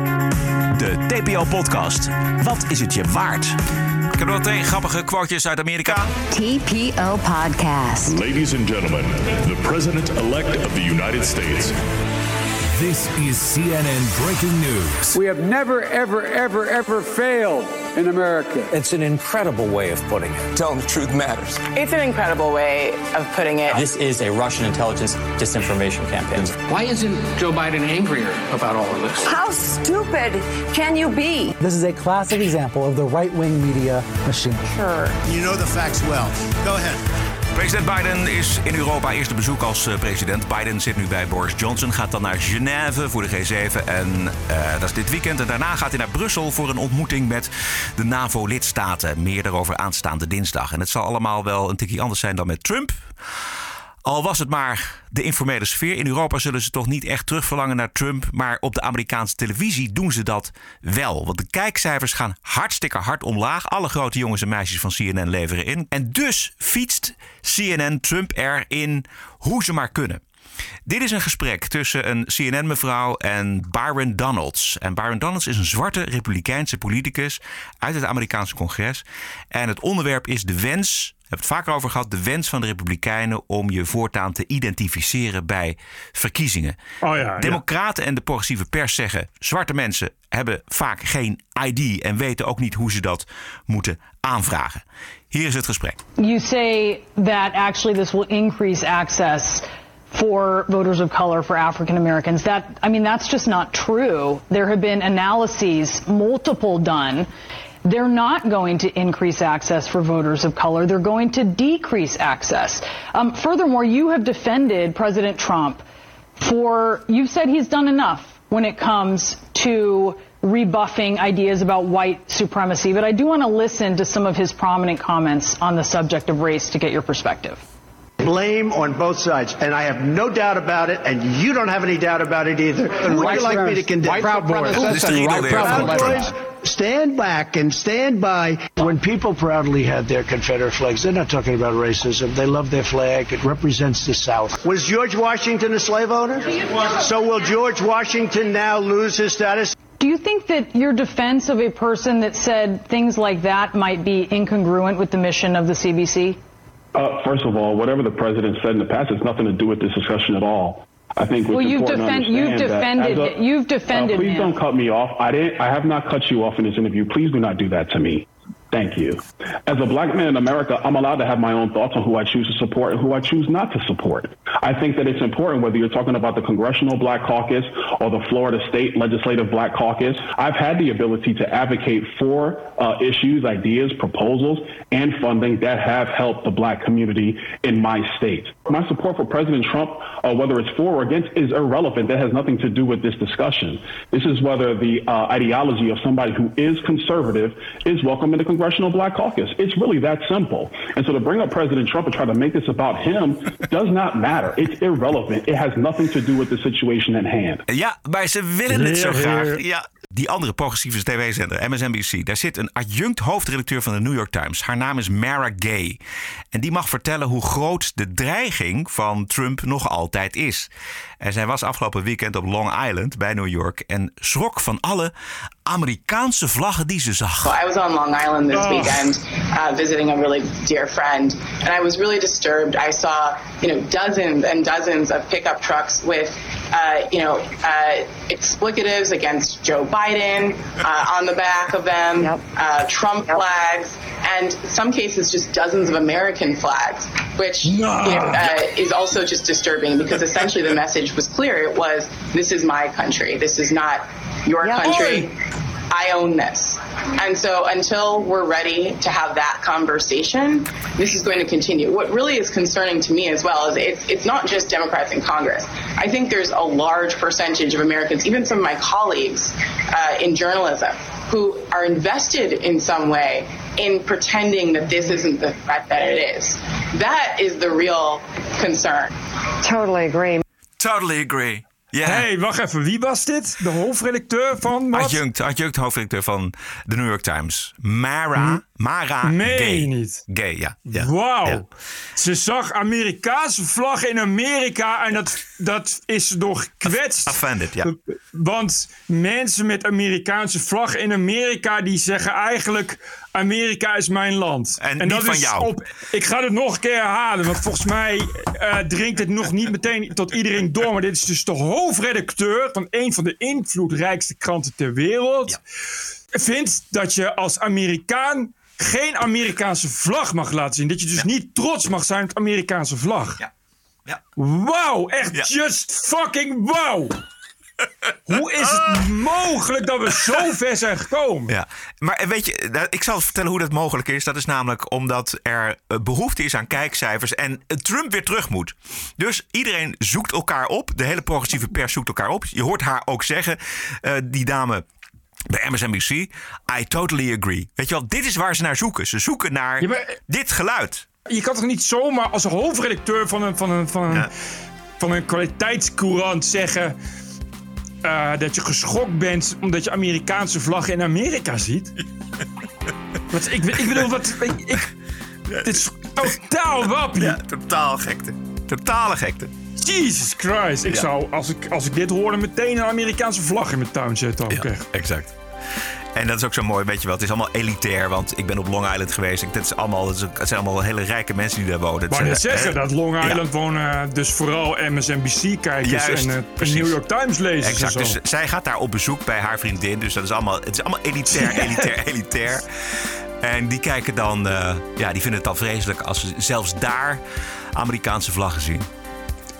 De TPO-podcast. Wat is het je waard? Ik heb nog twee grappige quotejes uit Amerika. TPO podcast. Ladies and gentlemen, the President-elect of the United States. This is CNN breaking news. We have never, ever, ever, ever failed in America. It's an incredible way of putting it. Telling the truth matters. It's an incredible way of putting it. This is a Russian intelligence disinformation campaign. Why isn't Joe Biden angrier about all of this? How stupid can you be? This is a classic example of the right wing media machine. Sure. You know the facts well. Go ahead. President Biden is in Europa eerste bezoek als eh, president. Biden zit nu bij Boris Johnson, gaat dan naar Genève voor de G7. En eh, dat is dit weekend. En daarna gaat hij naar Brussel voor een ontmoeting met de NAVO-lidstaten. Meer daarover aanstaande dinsdag. En het zal allemaal wel een tikje anders zijn dan met Trump. Al was het maar de informele sfeer. In Europa zullen ze toch niet echt terugverlangen naar Trump. Maar op de Amerikaanse televisie doen ze dat wel. Want de kijkcijfers gaan hartstikke hard omlaag. Alle grote jongens en meisjes van CNN leveren in. En dus fietst CNN Trump erin hoe ze maar kunnen. Dit is een gesprek tussen een CNN-mevrouw en Byron Donalds. En Byron Donalds is een zwarte republikeinse politicus uit het Amerikaanse congres. En het onderwerp is de wens hebben het vaker over gehad, de wens van de Republikeinen om je voortaan te identificeren bij verkiezingen. Oh ja, Democraten en de progressieve pers zeggen: zwarte mensen hebben vaak geen ID en weten ook niet hoe ze dat moeten aanvragen. Hier is het gesprek. You say that actually this will increase access for voters of color for African Americans. That I mean that's just not true. There have been analyses multiple done they're not going to increase access for voters of color. They're going to decrease access. Um, furthermore, you have defended President Trump for, you've said he's done enough when it comes to rebuffing ideas about white supremacy, but I do want to listen to some of his prominent comments on the subject of race to get your perspective. Blame on both sides, and I have no doubt about it, and you don't have any doubt about it either. Who would you like me to condemn? Proud Boys. Listen, Right Proud Boys. Boys, stand back and stand by. When people proudly had their Confederate flags, they're not talking about racism. They love their flag. It represents the South. Was George Washington a slave owner? So will George Washington now lose his status? Do you think that your defense of a person that said things like that might be incongruent with the mission of the CBC? Uh, first of all, whatever the president said in the past has nothing to do with this discussion at all. I think well, you've, defend, you've defended a- you've defended uh, please don't cut me off. I didn't. I have not cut you off in this interview. Please do not do that to me. Thank you. As a black man in America, I'm allowed to have my own thoughts on who I choose to support and who I choose not to support. I think that it's important whether you're talking about the Congressional Black Caucus or the Florida State Legislative Black Caucus. I've had the ability to advocate for uh, issues, ideas, proposals, and funding that have helped the black community in my state. My support for President Trump, uh, whether it's for or against, is irrelevant. That has nothing to do with this discussion. This is whether the uh, ideology of somebody who is conservative is welcome in the Black Caucus. It's really that simple. And so to bring up President Trump and try to make this about him does not matter. It's irrelevant. It has nothing to do with the situation at hand. Ja, maar ze willen het zo graag. Ja. Die andere progressieve tv-zender, MSNBC, daar zit een adjunct hoofdredacteur van de New York Times. Haar naam is Mara Gay. En die mag vertellen hoe groot de dreiging van Trump nog altijd is. En zij was afgelopen weekend op Long Island bij New York en schrok van alle Amerikaanse vlaggen die ze zag. Well, I was on Long Island this Oh. weekend uh, visiting a really dear friend, and I was really disturbed. I saw, you know, dozens and dozens of pickup trucks with, uh, you know, uh, explicatives against Joe Biden uh, on the back of them, uh, Trump flags, and some cases just dozens of American flags, which you know, uh, is also just disturbing because essentially the message was clear. It was, "This is my country. This is not your country." I own this. And so until we're ready to have that conversation, this is going to continue. What really is concerning to me as well is it's, it's not just Democrats in Congress. I think there's a large percentage of Americans, even some of my colleagues uh, in journalism, who are invested in some way in pretending that this isn't the threat that it is. That is the real concern. Totally agree. Totally agree. Ja. hey, wacht even. Wie was dit? De hoofdredacteur van wat? Adjunct, adjunct hoofdredacteur van de New York Times. Mara, hm? Mara Nee, Gay. niet. Gay, ja. ja. Wauw. Ja. Ze zag Amerikaanse vlag in Amerika en dat, dat is door gekwetst. Offended, ja. Want mensen met Amerikaanse vlag in Amerika die zeggen eigenlijk Amerika is mijn land. En niet dat van is jou. Op, ik ga het nog een keer herhalen, want volgens mij eh, dringt het nog niet meteen tot iedereen door. Maar dit is dus de hoofdredacteur van een van de invloedrijkste kranten ter wereld. Vindt dat je als Amerikaan geen Amerikaanse vlag mag laten zien. Dat je dus niet trots mag zijn op de Amerikaanse vlag. Ja. Ja. Wauw, echt just fucking wow. (laughs) Hoe is het mogelijk dat we zo (laughs) ver zijn gekomen? Ja, maar weet je, ik zal vertellen hoe dat mogelijk is. Dat is namelijk omdat er eh, behoefte is aan kijkcijfers en eh, Trump weer terug moet. Dus iedereen zoekt elkaar op. De hele progressieve pers zoekt elkaar op. Je hoort haar ook zeggen, eh, die dame bij MSNBC, I totally agree. Weet je wel, dit is waar ze naar zoeken. Ze zoeken naar Ja, maar- dit geluid. Je kan toch niet zomaar als hoofdredacteur van een, van een, van een, van een kwaliteitscourant zeggen. eh, dat je geschokt bent omdat je Amerikaanse vlaggen in Amerika ziet. (laughs) wat, ik, ik bedoel, wat. Ik, dit is totaal wappie. Ja, totaal gekte. Totale gekte. Jesus Christ. Ik Ja. zou, als ik, als ik dit hoorde, meteen een Amerikaanse vlag in mijn tuin zetten. Ook echt. Exact. En dat is ook zo mooi, weet je wel. Het is allemaal elitair, want ik ben op Long Island geweest. Ik- Het, is allemaal, het, is het zijn allemaal hele rijke mensen die daar wonen. Maar zijn, net zeggen eh, dat Long ja. Island wonen dus vooral MSNBC-kijkers en eh, precies. New York Times-lezers. Exact, en zo. dus zij gaat daar op bezoek bij haar vriendin. Dus dat is allemaal, het is allemaal elitair, (laughs) elitair, elitair. En die kijken dan, eh, ja, die vinden het dan vreselijk als ze zelfs daar Amerikaanse vlaggen zien.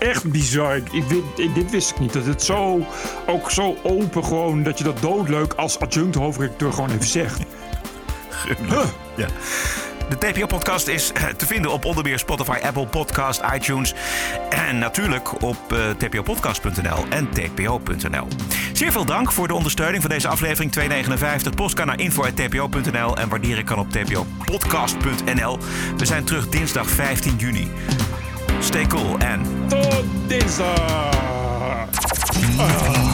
Echt bizar. Ik, ik, dit wist ik niet. Dat het zo, ook zo open gewoon, dat je dat doodleuk als adjunct hoofdredacteur gewoon even zegt. Ja. De TPO-podcast is eh, te vinden op onder meer Spotify, Apple Podcast, iTunes en natuurlijk op eh, tpopodcast.nl en tpo.nl. Zeer veel dank voor de ondersteuning van deze aflevering 259. Post kan naar info.tpo.nl en waarderen kan op tpopodcast.nl. We zijn terug dinsdag 15 juni. Stay cool and. Tot dinsdag! TPO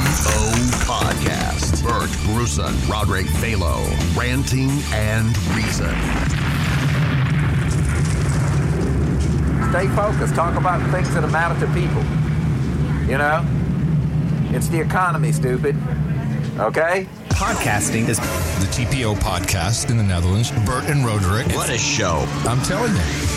Podcast. Bert Bruson, Roderick Balo, ranting and reason. Stay focused. Talk about things that matter to people. You know? It's the economy, stupid. Okay? Podcasting is the TPO podcast in the Netherlands. Bert and Roderick. What a show. I'm telling you.